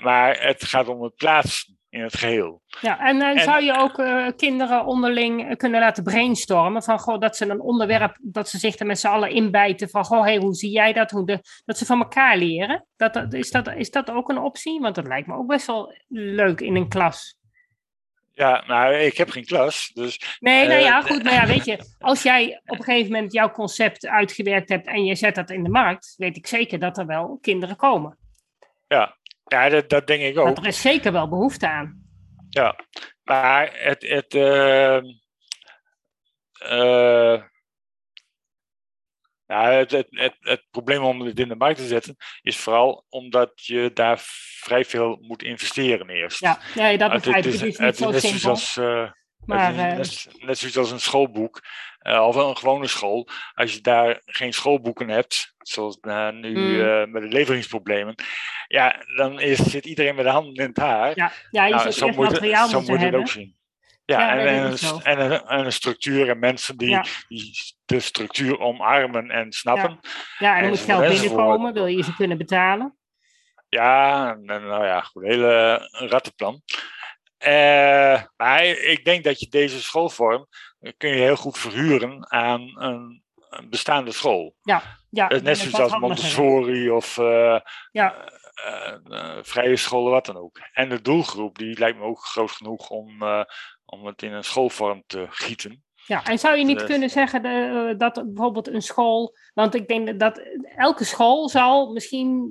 Maar het gaat om het plaatsen in het geheel. ja. En, eh, En- zou je ook eh, kinderen onderling eh, kunnen laten brainstormen? Van, goh, dat ze een onderwerp, dat ze zich er met z'n allen inbijten. Van, goh, hey, hoe zie jij dat? Hoe de, dat ze van elkaar leren. Dat, dat, is, dat, is dat ook een optie? Want dat lijkt me ook best wel leuk in een klas. Ja, nou, ik heb geen klas, dus Nee, nou ja, goed. Maar ja, weet je, als jij op een gegeven moment jouw concept uitgewerkt hebt en je zet dat in de markt, weet ik zeker dat er wel kinderen komen. ja, dat, dat denk ik ook. Want er is zeker wel behoefte aan. Ja, maar het, het, ehm, eh, ja, het, het, het, het probleem om het in de markt te zetten is vooral omdat je daar vrij veel moet investeren eerst. Ja, nee, dat begrijp ik. Het is niet zo simpel. als, eh, Maar eh, net, net zoiets als een schoolboek eh, of een gewone school. Als je daar geen schoolboeken hebt, zoals eh, nu Mm. met de leveringsproblemen, ja, dan is, zit iedereen met de handen in het haar. ja, ja, je Nou, zult zo eerst moet, het- materiaal zo moeten moet het ook zien. Ja, Ja, en, en, een, ook zo. st- en, een, en een structuur en mensen die, Ja. die de structuur omarmen en snappen. Ja, en er moet geld binnenkomen, wil je ze kunnen betalen. Ja, nou ja, goed, hele een rattenplan. Eh, maar ik denk dat je deze schoolvorm eh, kun je heel goed verhuren aan een, een bestaande school. Ja, Eh, dat Net zoals als. Montessori of eh, Ja. eh, eh, vrije scholen, wat dan ook. En de doelgroep, die lijkt me ook groot genoeg om, eh, om het in een schoolvorm te gieten. Ja, en zou je niet kunnen zeggen de, eh, dat bijvoorbeeld een school, want ik denk dat elke school zal misschien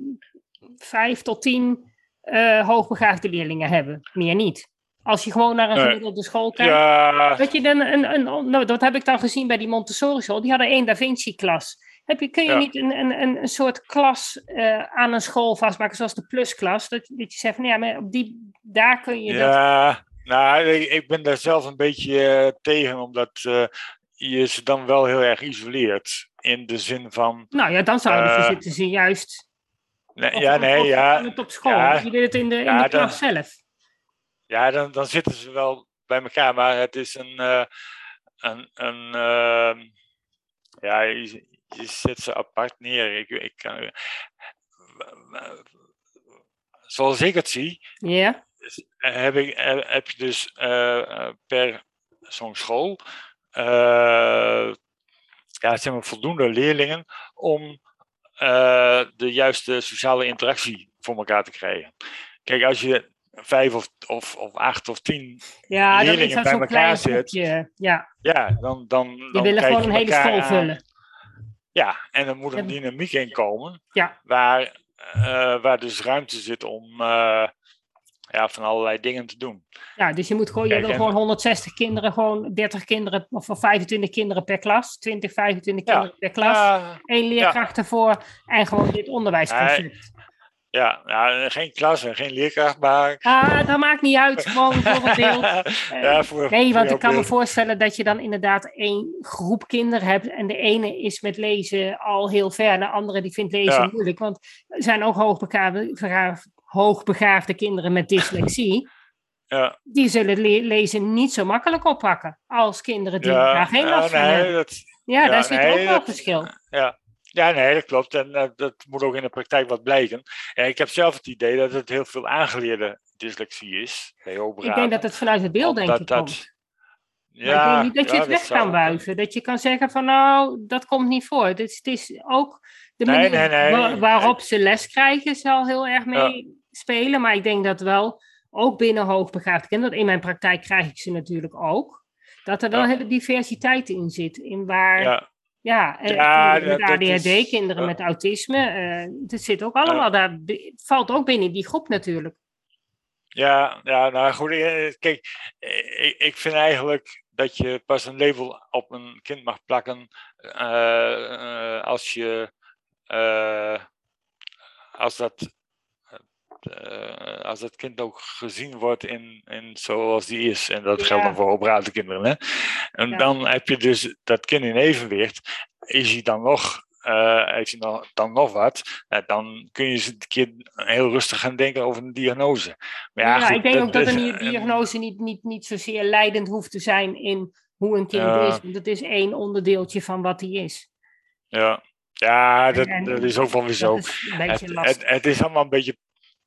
vijf tot tien eh, hoogbegaafde leerlingen hebben, meer niet. Als je gewoon naar een gemiddelde school kijkt. Ja, Dat je dan een, een, nou, dat heb ik dan gezien bij die Montessori school. Die hadden één Da Vinci klas. Heb je, kun je Ja. niet een, een, een, een soort klas eh, aan een school vastmaken, zoals de plusklas? Dat, dat je zegt van ja, maar op die, daar kun je dat. Ja, nou, ik ben daar zelf een beetje eh, tegen, omdat eh, je ze dan wel heel erg isoleert. In de zin van. Nou ja, dan zouden Eh, zitten ze juist. Nee, ja, nee, of ja. het op school. ja. je doet het in de, in de dan- klas zelf. Ja, dan, dan zitten ze wel bij elkaar, maar het is een. eh, een, een ehm, ja, je, je zet ze apart neer. Ik, ik kan, zoals ik het zie, heb, ik, eh, heb je dus eh, per zo'n school ja, zeg maar voldoende leerlingen om de juiste sociale interactie voor elkaar te krijgen. Kijk, als je vijf of, of, of acht of tien, ja dan is leerlingen bij elkaar groepje. Ja, ja, dan, dan, die dan willen kijk gewoon je een hele school vullen. Ja, en er moet een dynamiek in komen Ja. waar, eh, waar dus ruimte zit om eh, ja, van allerlei dingen te doen. Ja, dus je moet gewoon, je wil gewoon 160 kinderen, gewoon 30 kinderen of 25 kinderen per klas, 20, 25 Ja. kinderen per klas, één leerkracht ervoor en gewoon dit onderwijsconcept. Ja, ja, geen klas en geen leerkracht, maar... Ah, dat maakt niet uit, gewoon voor een beeld. ja, voor, Nee, want ik kan me voorstellen dat je dan inderdaad één groep kinderen hebt en de ene is met lezen al heel ver en de andere die vindt lezen Ja. moeilijk. Want er zijn ook hoogbegaafde, kinderen met dyslexie. Ja, Die zullen le- lezen niet zo makkelijk oppakken als kinderen die daar geen last van nee, hebben. dat, Ja, ja, daar zit nee, ook wel dat- verschil. ja. Ja, nee, dat klopt. En eh, dat moet ook in de praktijk wat blijken. Ja, ik heb zelf het idee dat het heel veel aangeleerde dyslexie is. Ik denk dat het vanuit het beelddenken Omdat dat- komt. Maar Ja, ik denk niet dat je ja, het weg kan wuiven. Dat je kan zeggen van nou, dat komt niet voor. Is, het is ook de manier nee, nee. wa- waarop ze les krijgen zal heel erg mee spelen. Maar ik denk dat wel, ook binnen hoogbegaafde kinderen, in mijn praktijk krijg ik ze natuurlijk ook, dat er wel Ja. hele diversiteit in zit. In waar, ja, Ja, dat- met dat ADHD, is- kinderen ja. met autisme, eh het zit ook allemaal daar, valt ook binnen die groep natuurlijk. Ja, ja, nou goed. eh, Kijk, eh, ik, ik vind eigenlijk dat je pas een label op een kind mag plakken als je als dat eh, als dat kind ook gezien wordt in, in zoals die is. En dat geldt dan voor operatie kinderen. Hè? En Ja. dan heb je dus dat kind in evenwicht. Is hij dan nog, eh, heeft hij dan, dan nog wat? Nou, dan kun je eens een keer heel rustig gaan denken over een diagnose. Maar ja, Ja, goed, ik denk ook dat een diagnose niet, niet, niet zozeer leidend hoeft te zijn in hoe een kind is. Want het is één onderdeeltje van wat hij is. Ja, ja dat, En- dat is ook wel weer zo. Is Het, het, is allemaal een beetje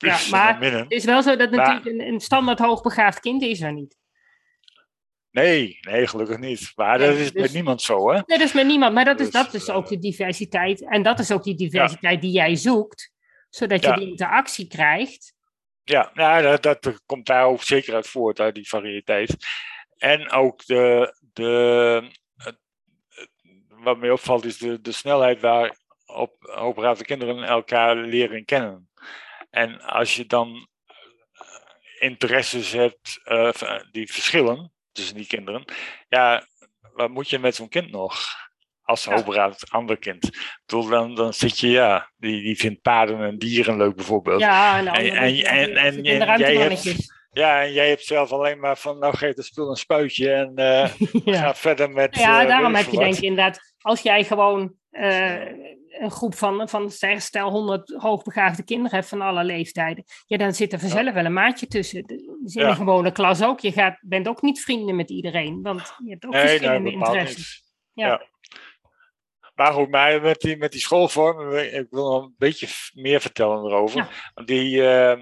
Ja, maar-. Het is wel zo dat Maar- natuurlijk een, een standaard hoogbegaafd kind is er niet. Nee, nee, gelukkig niet. Maar Nee, dat is dus- met niemand zo, hè? Nee, dat is met niemand. Maar dat is, Dus, dat is eh, ook de diversiteit. En dat is ook die diversiteit die jij zoekt. Zodat je die interactie krijgt. Ja, ja dat, dat komt daar ook zeker uit voort, uit die variëteit. En ook de, de, wat mij opvalt is de, de snelheid waarop operatie kinderen elkaar leren kennen. En als je dan eh, interesses hebt v- die verschillen tussen die kinderen, ja, wat moet je met zo'n kind nog? Als Ja. ander kind. Ik bedoel, dan, dan zit je, ja, die, die vindt paarden en dieren leuk bijvoorbeeld. Ja, en, de En- en- de jij hebt-. Ja, en jij hebt zelf alleen maar van, nou geef het spul een spuitje en eh, Ja. ga verder met... Ja, daarom heb je denk ik inderdaad, als jij gewoon eh, een groep van, van stel stel 100 hoogbegaafde kinderen van alle leeftijden, ja, dan zit er vanzelf wel een maatje tussen. Is in Ja. een gewone klas ook. Je gaat, bent ook niet vrienden met iedereen, want je hebt ook Nee, verschillende interesses. Ja. Ja. Maar goed, maar met die, met die schoolvorm, ik wil nog een beetje meer vertellen erover. Die, eh,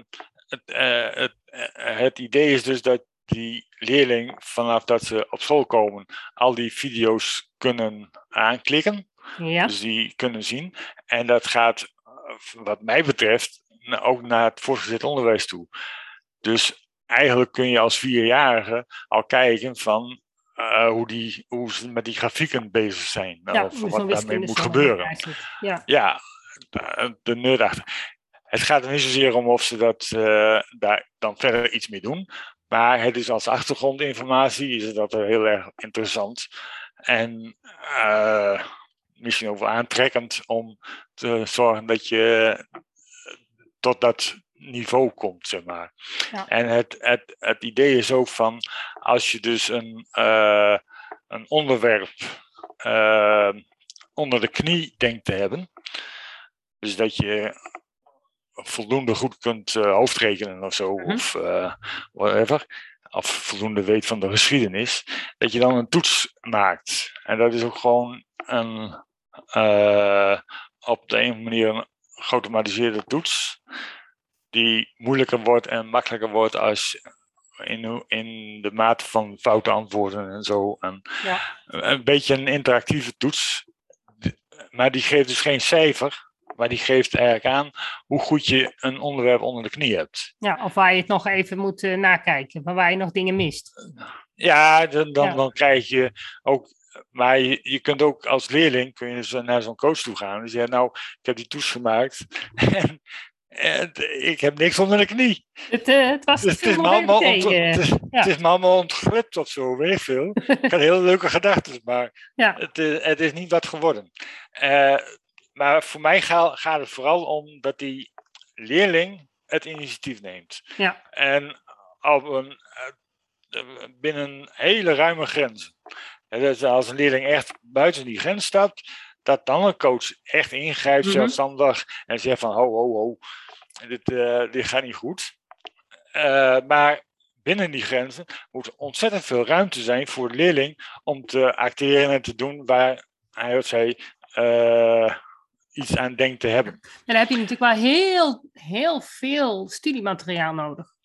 het, eh, het, eh, het idee is dus dat die leerling vanaf dat ze op school komen, al die video's kunnen aanklikken. Ja. Dus die kunnen zien. En dat gaat, eh, wat mij betreft, ook naar het voortgezet onderwijs toe. Dus eigenlijk kun je als vierjarige al kijken van eh, hoe, die, hoe ze met die grafieken bezig zijn. ja, of wat daarmee moet gebeuren. Ja. Ja, de, nerd achter. Het gaat er niet zozeer om of ze dat, eh, daar dan verder iets mee doen. Maar het is als achtergrondinformatie is dat er heel erg interessant. En eh, misschien ook aantrekkend om te zorgen dat je tot dat niveau komt, zeg maar. Ja. En het, het, het idee is ook van, als je dus een, uh, een onderwerp uh, onder de knie denkt te hebben, dus dat je voldoende goed kunt uh, hoofdrekenen of zo, mm-hmm. of whatever, of voldoende weet van de geschiedenis, dat je dan een toets maakt. En dat is ook gewoon een, op de een manier een geautomatiseerde toets die moeilijker wordt en makkelijker wordt als in, in de mate van foute antwoorden en zo. En ja. Een beetje een interactieve toets. Maar die geeft dus geen cijfer. Maar die geeft eigenlijk aan hoe goed je een onderwerp onder de knie hebt. Ja, of waar je het nog even moet uh, nakijken, waar je nog dingen mist. Ja, dan, dan, dan krijg je ook maar je, je, kunt ook als leerling kun je dus naar zo'n coach toe gaan. En zeggen, nou, ik heb die toets gemaakt. en en ik heb niks onder de knie. Het, uh, het was dus het, is me allemaal ont, het, het, is me allemaal ontglipt of zo, weet ik veel. ik had hele leuke gedachten, maar ja. het, is, het is niet wat geworden. Uh, maar voor mij gaat, gaat het vooral om dat die leerling het initiatief neemt. Ja. En op een, binnen hele ruime grenzen. Dus als een leerling echt buiten die grens stapt, dat dan een coach echt ingrijpt, mm -hmm. zelfstandig, en zegt van ho, ho, ho, dit, uh, dit gaat niet goed. Uh, maar binnen die grenzen moet ontzettend veel ruimte zijn voor de leerling om te acteren en te doen waar hij of zij uh, iets aan denkt te hebben. En dan heb je natuurlijk wel heel, heel veel studiemateriaal nodig.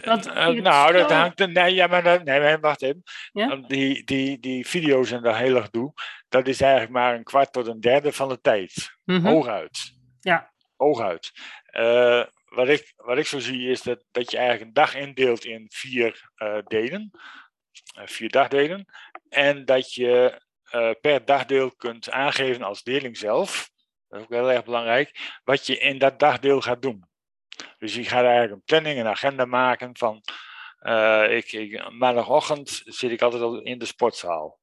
Dat, nou, dat hangt. Nee, ja, maar dat, nee, wacht even. Ja? Die, die, die video's en dat heel erg doe, dat is eigenlijk maar een kwart tot een derde van de tijd. Mm -hmm. Hooguit. Ja. Hooguit. Uh, wat, ik, wat ik zo zie is dat, dat je eigenlijk een dag indeelt in vier uh, delen. Vier dagdelen. En dat je per dagdeel kunt aangeven als leerling zelf. Dat is ook heel erg belangrijk. Wat je in dat dagdeel gaat doen. Dus je gaat eigenlijk een planning, een agenda maken van. ik, ik, maandagochtend zit ik altijd al in de sportzaal.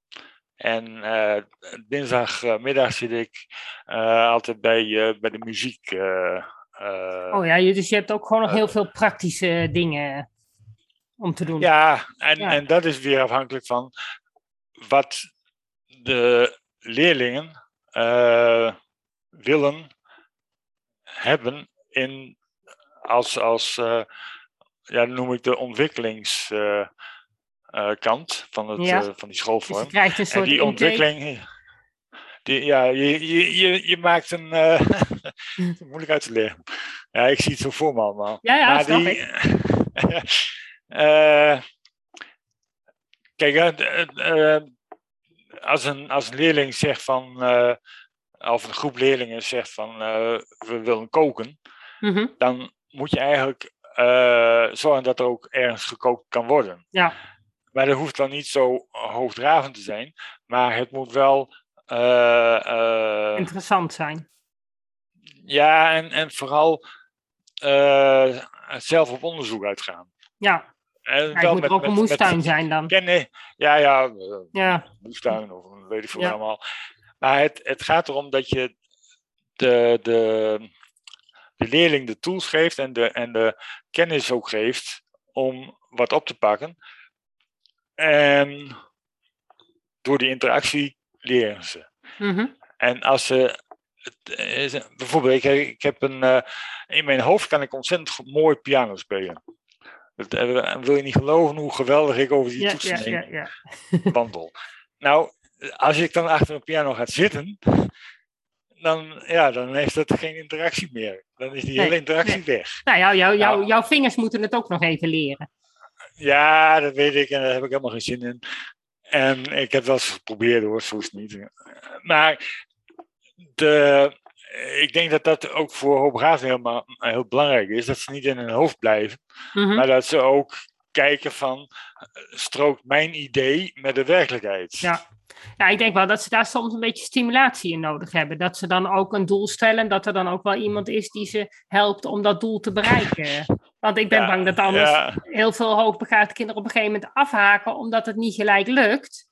En uh, dinsdagmiddag zit ik uh, altijd bij, bij de muziek. oh ja, dus je hebt ook gewoon nog heel veel praktische dingen om te doen. Ja en, ja. en dat is weer afhankelijk van wat de leerlingen willen hebben in, als, als ja, noem ik de ontwikkelings uh, kant van, het, ja. uh, van die schoolvorm. Dus en die ontwikkeling, die, ja, je, je, je, je maakt een. Uh, moeilijk uit te leggen. Ja, ik zie het zo voor me allemaal. Ja, ja, maar die, kijk, als, een, als een leerling zegt van. of een groep leerlingen zegt van. we willen koken. Mm -hmm. Dan moet je eigenlijk zorgen dat er ook ergens gekookt kan worden. Ja. Maar dat hoeft dan niet zo hoogdravend te zijn. Maar het moet wel. Uh, uh, Interessant zijn. Ja, en, en vooral uh, zelf op onderzoek uitgaan. Ja. En ja, moet met, ook een moestuin met, zijn dan. Kennen, ja, ja, ja. Moestuin of weet ik veel ja. allemaal. Maar het, het gaat erom dat je de, de, de leerling de tools geeft en de, en de kennis ook geeft om wat op te pakken. En door die interactie leren ze. Mm -hmm. En als ze. Bijvoorbeeld, ik, ik heb een. Uh, in mijn hoofd kan ik ontzettend mooi piano spelen. Dat, uh, wil je niet geloven hoe geweldig ik over die ja, toetsen ja, ja, wandel. Nou, als ik dan achter een piano ga zitten, dan, ja, dan heeft dat geen interactie meer. Dan is die nee, hele interactie nee. weg. Nou, jou, jou, nou, jouw vingers moeten het ook nog even leren. Ja, dat weet ik en daar heb ik helemaal geen zin in. En ik heb wel eens geprobeerd hoor, het niet. Maar de, ik denk dat dat ook voor hoogbegaafden helemaal heel belangrijk is. Dat ze niet in hun hoofd blijven, mm -hmm. maar dat ze ook kijken van, strookt mijn idee met de werkelijkheid? Ja. ja, ik denk wel dat ze daar soms een beetje stimulatie in nodig hebben. Dat ze dan ook een doel stellen, dat er dan ook wel iemand is die ze helpt om dat doel te bereiken. Want ik ben ja, bang dat anders ja. heel veel hoogbegaafde kinderen op een gegeven moment afhaken omdat het niet gelijk lukt.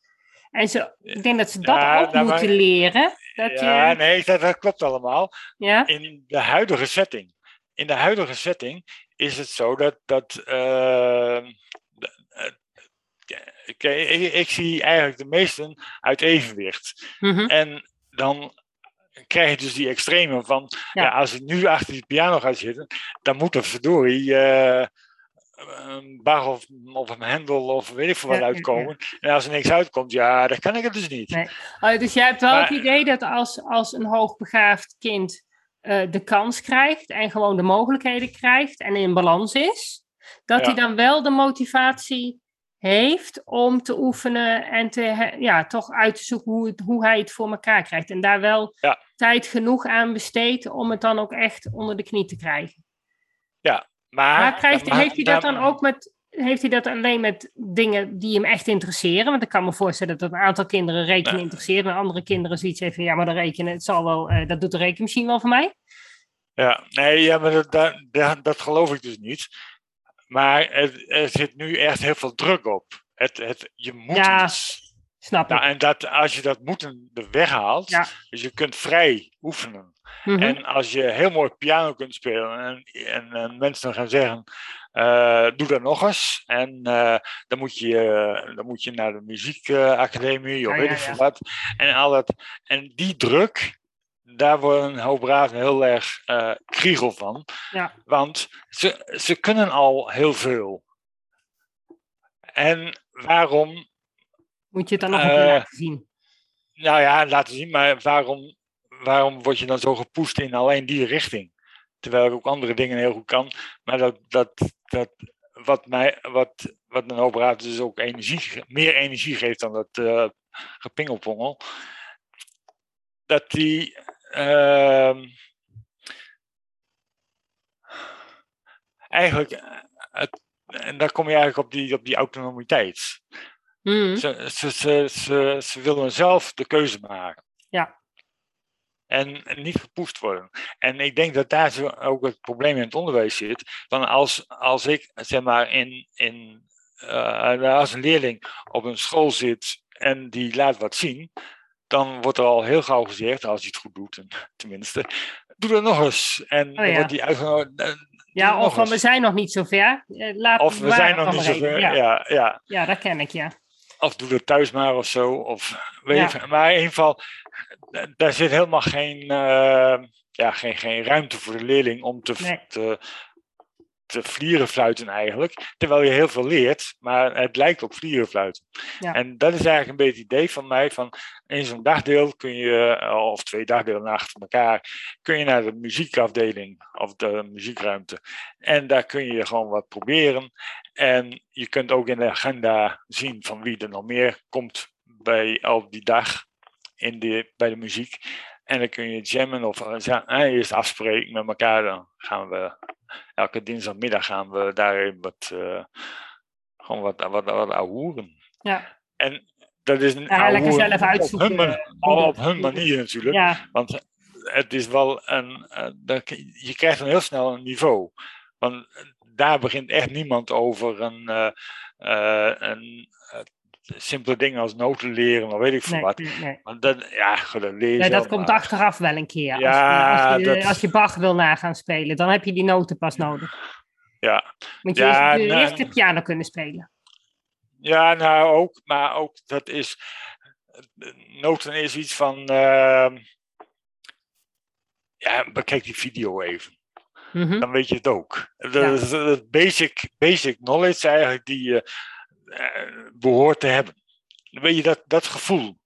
En ze, ik denk dat ze dat ook nou, moeten leren. Dat ja, nee, dat, dat, klopt allemaal. Ja? In de huidige setting. In de huidige setting is het zo dat. dat uh, ik, ik, zie eigenlijk de meesten uit evenwicht. Mhm. En dan krijg je dus die extreme van. Ja. als ik nu achter die piano ga zitten, dan moet er verdorie. Uh, een bar of, of een hendel of weet ik veel wat uitkomen. En als er niks uitkomt, ja, dan kan ik het dus niet. Nee. Oh, dus jij hebt wel het idee dat als, als een hoogbegaafd kind uh, de kans krijgt en gewoon de mogelijkheden krijgt en in balans is, dat hij dan wel de motivatie heeft om te oefenen en te, ja, toch uit te zoeken hoe, het, hoe hij het voor elkaar krijgt. En daar wel tijd genoeg aan besteedt om het dan ook echt onder de knie te krijgen. Ja, maar... maar krijgt, heeft hij dat dan ook met... Heeft hij dat alleen met dingen die hem echt interesseren? Want ik kan me voorstellen dat een aantal kinderen rekenen nee. interesseren en andere kinderen zoiets even, ja, maar dat rekenen, het zal wel, uh, dat doet de rekenmachine wel voor mij. Ja, nee, ja, maar dat, dat, dat geloof ik dus niet. Maar er, er, zit nu echt heel veel druk op. Het, het, je moet ja, iets. snap nou, En dat, als je dat moeten weghaalt, ja. dus je kunt vrij oefenen. Mm -hmm. En als je heel mooi piano kunt spelen en, en, en mensen dan gaan zeggen, uh, doe dat nog eens. En uh, dan, moet je, uh, dan moet je naar de muziekacademie of weet ik veel ja. wat. En, al dat, en die druk, daar worden een hoop braven heel erg eh kriegel van. Ja. Want ze, ze kunnen al heel veel. En waarom, Moet je het dan nog een keer Eh, laten zien? nou ja, laten zien, maar waarom, waarom word je dan zo gepoest in alleen die richting? Terwijl ik ook andere dingen heel goed kan. Maar dat, dat, dat wat, mij, wat, wat een braven dus ook energie, meer energie geeft dan dat eh gepingelpongel. Dat die. ehm, eigenlijk. eh, Het, en daar kom je eigenlijk op die, op die autonomiteit. Ze, ze, ze, ze, ze willen zelf de keuze maken. Ja. En, niet gepoest worden. En ik denk dat daar zo ook het probleem in het onderwijs zit. Van als, als ik zeg maar in, in eh, als een leerling op een school zit en die laat wat zien, dan wordt er al heel gauw gezegd, als hij het goed doet, en, tenminste, doe dat nog eens. En dan ja. wordt die uitgenodigd. eh, Ja, of van, we zijn nog niet zo ver. Eh, Laat, Of we zijn nog niet maar zo even. ver. Ja. Ja, ja. ja, dat ken ik, ja. Of doe het thuis maar of zo. Of, weet Ja. maar in ieder geval, daar zit helemaal geen, eh, ja, geen, geen ruimte voor de leerling om te, Nee. te, te vlierenfluiten eigenlijk. Terwijl je heel veel leert, maar het lijkt op vlierenfluiten. Ja. En dat is eigenlijk een beetje het idee van mij. Van in zo'n dagdeel kun je, eh, of twee dagdelen achter elkaar, kun je naar de muziekafdeling of de muziekruimte. En daar kun je gewoon wat proberen. En je kunt ook in de agenda zien van wie er nog meer komt bij, op die dag in de, bij de muziek. En dan kun je jammen of eh, eh, eerst afspreken met elkaar. Dan gaan we elke dinsdagmiddag gaan we daar even wat, eh, gewoon wat, wat, wat. Ja. En dat is een Ja, lekker zelf op uitzoeken, hun, eh, op hun manier natuurlijk. Ja, Want het is wel een. eh, je krijgt dan heel snel een niveau. Want daar begint echt niemand over een, eh, eh, een eh, simpele dingen als noten leren of weet ik veel nee, wat. nee. Want dat, ja, dat leer je Nee, dat komt maar. achteraf wel een keer. Als, Ja, je, als, je, dat- als je Bach wil na gaan spelen, dan heb je die noten pas nodig. Ja. Moet je Ja, eerst, nee. eerst de piano kunnen spelen. ja, nou ook, maar ook dat is. Noten is iets van. ehm, ja, bekijk die video even. Mhm. dan weet je het ook. Dat Ja. is basic, basic knowledge eigenlijk die je behoort te hebben. Weet je dat, dat gevoel.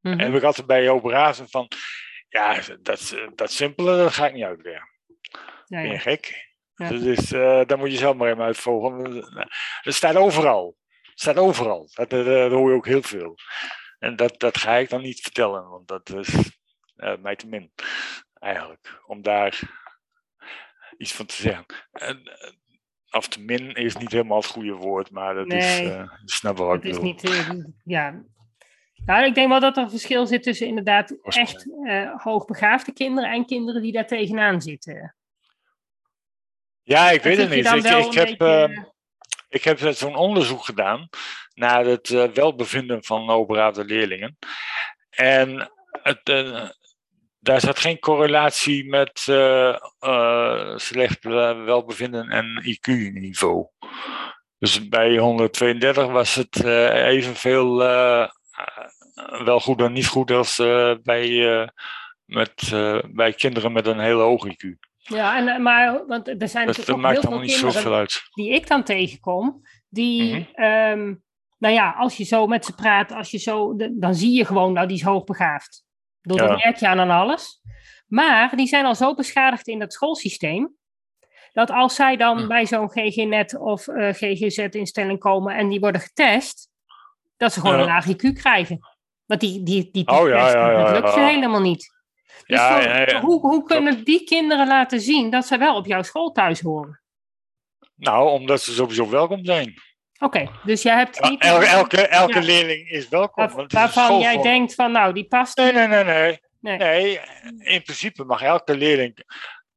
Mhm. En heb ik altijd bij Joop Razen van, ja, dat, dat simpele, dat ga ik niet uitleggen. Ja, Ben je gek? Ja. Dus eh dan moet je zelf maar even uitvogelen. Dat staat overal. Het staat overal. Dat, dat, dat hoor je ook heel veel. En dat, dat ga ik dan niet vertellen, want dat is eh, mij te min. Eigenlijk. Om daar iets van te zeggen. En, eh, of te min is niet helemaal het goede woord, maar dat is, Nee. eh je snapt wel wat ik is bedoel. niet, eh, ja. Nou, ik denk wel dat er een verschil zit tussen inderdaad echt eh, hoogbegaafde kinderen en kinderen die daar tegenaan zitten. Ja, ik weet het niet. Ik, ik heb, beetje- eh, Ik heb zo'n onderzoek gedaan naar het uh, welbevinden van hoogbegaafde leerlingen. En het, uh, daar zat geen correlatie met uh, slecht welbevinden en IQ-niveau. Dus bij 132 was het evenveel wel goed en niet goed als bij, met, bij kinderen met een heel hoog IQ. Ja, en, maar want er zijn dat, natuurlijk dat ook maakt heel veel kinderen uit. die ik dan tegenkom, die, Mhm. ehm, nou ja, als je zo met ze praat, als je zo, dan zie je gewoon, nou, die is hoogbegaafd. Dat Ja. merk je aan aan alles. Maar die zijn al zo beschadigd in dat schoolsysteem, dat als zij dan Hm. bij zo'n GGNet of eh, GGZ-instelling komen en die worden getest, dat ze gewoon Ja. een laag IQ krijgen. Want die, die, die Oh, ja, test, ja, ja, dat lukt ze helemaal niet. Dus. Hoe, hoe kunnen die kinderen laten zien dat ze wel op jouw school thuis horen? Nou, omdat ze sowieso welkom zijn. Oké, dus jij hebt niet... elke elke, elke Ja. leerling is welkom. waar- waarvan jij denkt van, nou, die past Nee, niet. nee, nee, nee. Nee. Nee, in principe mag elke leerling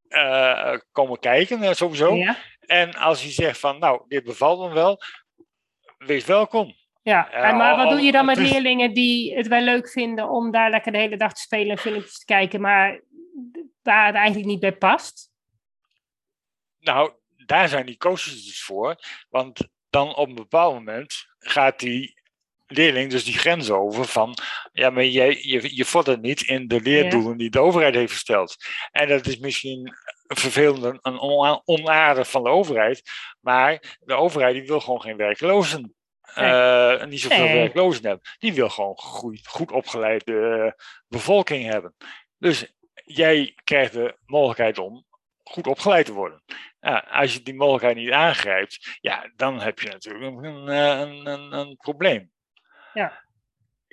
eh, komen kijken, eh, sowieso. Ja, En als je zegt van, nou, dit bevalt me wel, wees welkom. ja. En maar wat doe je dan met leerlingen die het wel leuk vinden om daar lekker de hele dag te spelen en filmpjes te kijken, maar waar het eigenlijk niet bij past? Nou, daar zijn die coaches dus voor. Want dan op een bepaald moment gaat die leerling dus die grens over van... Ja, maar jij, je, je vordert niet in de leerdoelen die de overheid heeft gesteld. En dat is misschien vervelend en ona- onaardig van de overheid. Maar de overheid die wil gewoon geen werklozen. eh, niet zoveel Nee. werklozen hebben. Die wil gewoon goed, goed opgeleide bevolking hebben. Dus jij krijgt de mogelijkheid om goed opgeleid te worden. Ja, als je die mogelijkheid niet aangrijpt, ja, dan heb je natuurlijk een, eh, een, een, een probleem. Ja.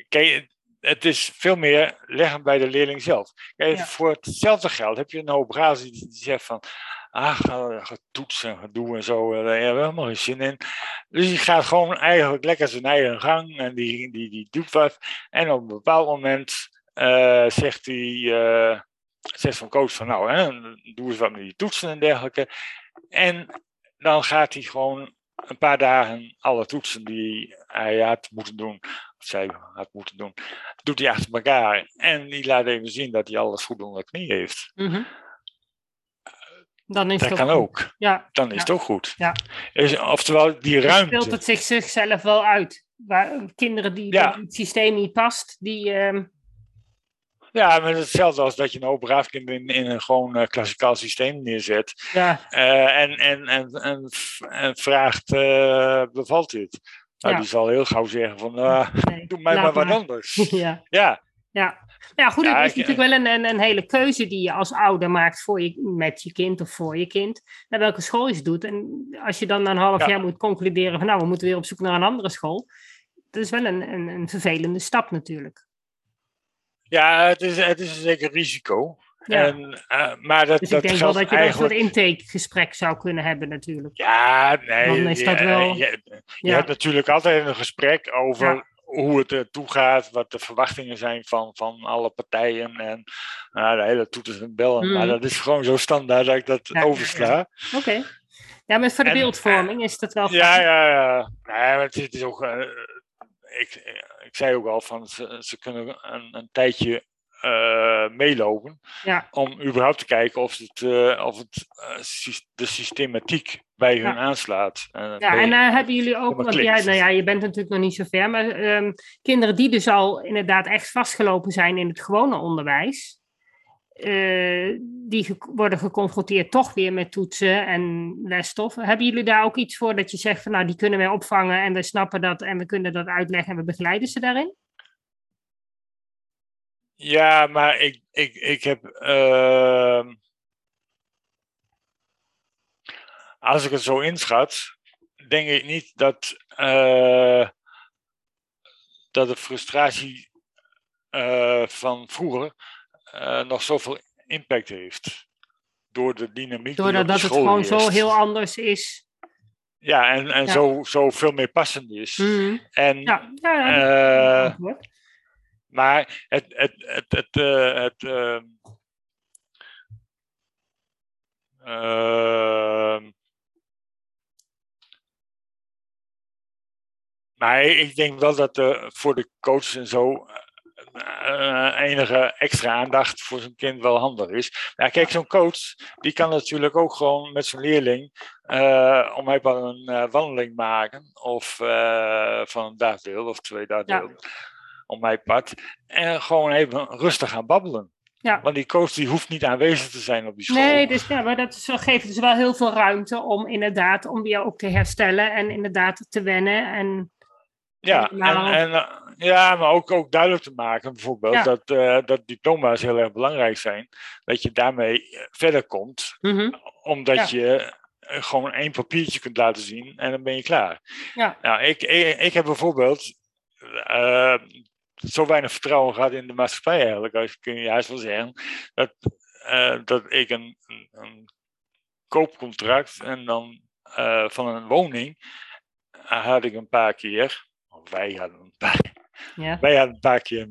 Kijk, het is veel meer leggen bij de leerling zelf. Kijk, Ja. Voor hetzelfde geld heb je een hoop razen die, die zegt van, ah, ga- ga toetsen en gedoe en zo, eh, daar hebben we helemaal geen zin in. Dus die gaat gewoon eigenlijk lekker zijn eigen gang en die, die, die doet wat. En op een bepaald moment eh, zegt hij, zegt zo'n coach van, nou, hè, doe eens wat met die toetsen en dergelijke. En dan gaat hij gewoon een paar dagen alle toetsen die hij had moeten doen, of zij had moeten doen, doet hij achter elkaar. En die laat even zien dat hij alles goed onder de knie heeft. Mhm. Dan is Dat het kan goed. ook. Ja, Dan is Ja. het ook goed. Ja. Is, oftewel, die dan ruimte. speelt het zich zichzelf wel uit. Waar, kinderen die Ja. het systeem niet past, die... ehm, Ja, maar hetzelfde als dat je een open raafkind in, in een gewoon eh, klassikaal systeem neerzet. ja, eh, en, en, en, en, vraagt, eh, bevalt dit? Nou, Ja. die zal heel gauw zeggen van, ah, nee, doe mij maar wat anders. ja. ja, Ja. ja, goed, het Ja, is natuurlijk wel een, een, een hele keuze die je als ouder maakt voor je, met je kind of voor je kind, naar welke school je het doet. En als je dan na een half Ja. jaar moet concluderen van nou, we moeten weer op zoek naar een andere school, dat is wel een, een, een vervelende stap natuurlijk. Ja het, is, het is een zeker risico. Ja. En, eh, maar dat, dus dat ik denk wel dat je dan een soort eigenlijk... intakegesprek zou kunnen hebben natuurlijk. Ja, nee. Dan is dat je, wel- Je, je Ja. hebt natuurlijk altijd een gesprek over Ja. hoe het ertoe gaat, wat de verwachtingen zijn van, van alle partijen en nou, de hele toeters en bellen. Maar dat is gewoon zo standaard dat ik dat oversla. Oké. Ja, maar voor de En, beeldvorming is dat wel Ja, fijn. ja, ja. Nee, maar het, is- het is ook. eh, ik, ik zei ook al van ze, ze kunnen een, een tijdje eh, meelopen Ja. om überhaupt te kijken of het, eh, of het eh, de systematiek bij hun aanslaat. Ja, en eh, hebben jullie ook, want klikt. ja, nou ja, je bent natuurlijk nog niet zo ver, maar ehm, kinderen die dus al inderdaad echt vastgelopen zijn in het gewone onderwijs, eh, die worden geconfronteerd toch weer met toetsen en lesstof. Hebben jullie daar ook iets voor dat je zegt van nou, die kunnen wij opvangen en we snappen dat en we kunnen dat uitleggen en we begeleiden ze daarin? Ja, maar ik, ik, ik heb. ehm, als ik het zo inschat, denk ik niet dat, eh, dat de frustratie eh, van vroeger eh, nog zoveel impact heeft. Door de dynamiek. die Doordat op de dat het gewoon zo heel anders is. Ja, en, en Ja. Zo, zo veel meer passend is. Mhm. En, Ja, eh. Maar het, het, het, het, eh, het ehm, ehm, Maar ik denk wel dat voor de coaches en zo uh, enige extra aandacht voor zijn kind wel handig is. Ja, kijk, zo'n coach die kan natuurlijk ook gewoon met zijn leerling uh, om even een wandeling maken. Of van een dagdeel of twee dagdeel. Ja. Om mijn pad. En gewoon even rustig gaan babbelen. Ja. Want die coach die hoeft niet aanwezig te zijn op die school. Nee, dus, ja, maar dat geeft dus wel heel veel ruimte om inderdaad om weer ook te herstellen en inderdaad te wennen. En, ja, en, en, eh, ja, maar ook, ook duidelijk te maken bijvoorbeeld dat, uh, dat diploma's heel erg belangrijk zijn. Dat je daarmee verder komt, mm omdat je gewoon één papiertje kunt laten zien en dan ben je klaar. Ja. Nou, ik, ik, ik heb bijvoorbeeld uh, zo weinig vertrouwen gehad in de maatschappij eigenlijk, als kun je juist wel zeggen, dat, uh, dat ik een, een, een, koopcontract en dan van een woning had ik een paar keer, wij hadden een paar, ja. wij hadden een paar keer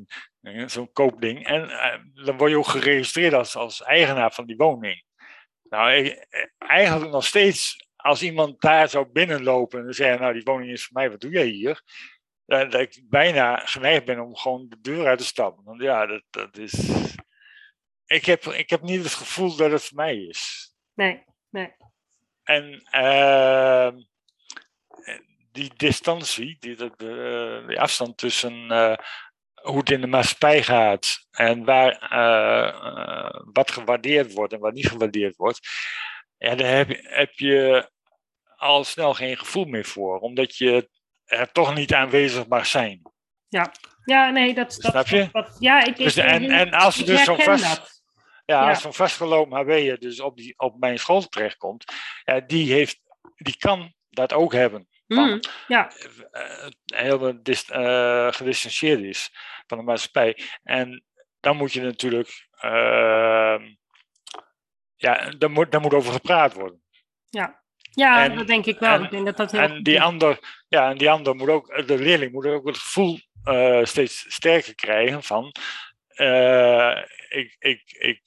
zo'n koopding en uh, dan word je ook geregistreerd als, als eigenaar van die woning. Nou, ik, eigenlijk nog steeds, als iemand daar zou binnenlopen en zeggen, nou die woning is voor mij, wat doe jij hier? dat ik bijna geneigd ben om gewoon de deur uit te stappen. Want ja, dat, dat is. Ik heb, ik heb niet het gevoel dat het voor mij is. Nee, nee. En uh, die distantie, die, de, die afstand tussen uh, hoe het in de maatschappij gaat en waar, uh, wat gewaardeerd wordt en wat niet gewaardeerd wordt, ja, daar heb, heb je al snel geen gevoel meer voor, omdat je er toch niet aanwezig mag zijn. Ja, ja nee, dat... dat Snap je? Dat, ja, ik, dus, en, en als je dus zo'n vast, ja, als zo'n vastgelopen HB'er dus op, die, op mijn school terechtkomt, ja, die, heeft, die kan dat ook hebben. Mm, ja. Uh, heel dis, uh, gedistanceerd is van de maatschappij. En dan moet je natuurlijk, uh, ja, daar moet, daar moet over gepraat worden. Ja. Ja, dat denk ik wel. En, ik denk dat dat heel en die ander, ja, en die ander moet ook, de leerling moet ook het gevoel uh, steeds sterker krijgen van uh, ik, ik, ik,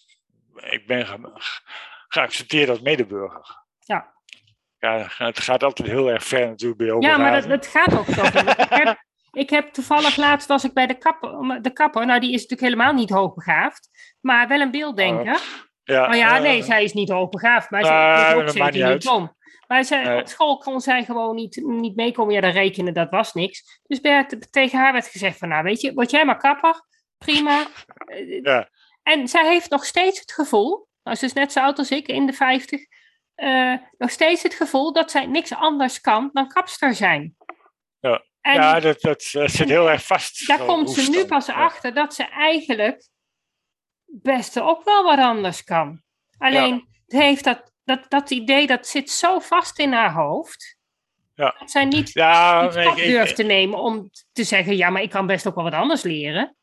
ik ben ge geaccepteerd als medeburger. Ja. Ja. Het gaat altijd heel erg ver natuurlijk bij Ja, maar dat, dat gaat ook zo. ik, heb, ik heb toevallig laatst was ik bij de kapper, de kapper, nou die is natuurlijk helemaal niet hoogbegaafd, maar wel een beelddenker. Uh, ja, oh ja, nee, zij is niet hoogbegaafd, maar ze is ook zeker niet om. Maar zij, op school kon zij gewoon niet, niet meekomen. Ja, dan rekenen, dat was niks. Dus Bert, tegen haar werd gezegd van, nou weet je, word jij maar kapper. Prima. Ja. En zij heeft nog steeds het gevoel, nou, ze is net zo oud als ik, in de 50, uh, eh, nog steeds het gevoel dat zij niks anders kan dan kapster zijn. Ja, ja dat, dat, zit heel erg vast. Daar komt ze nu pas achter dat ze eigenlijk best ook wel wat anders kan. Alleen ja. heeft dat dat, dat idee dat zit zo vast in haar hoofd. Ja. Dat zij niet ja, nee, durft te nemen om te zeggen: ja, maar ik kan best ook wel wat anders leren.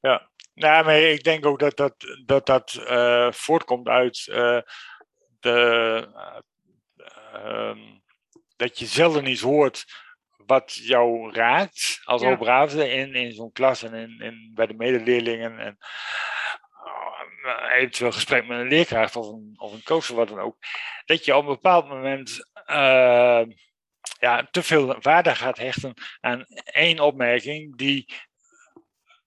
Ja, nou, maar ik denk ook dat dat, dat, dat uh, voortkomt uit uh, de. Uh, dat je zelden iets hoort wat jou raakt als ja. in, in zo'n klas en in, in, bij de medeleerlingen. En, uh, eventueel gesprek met een leerkracht of een, of een coach of wat dan ook, dat je op een bepaald moment uh, ja, te veel waarde gaat hechten aan één opmerking die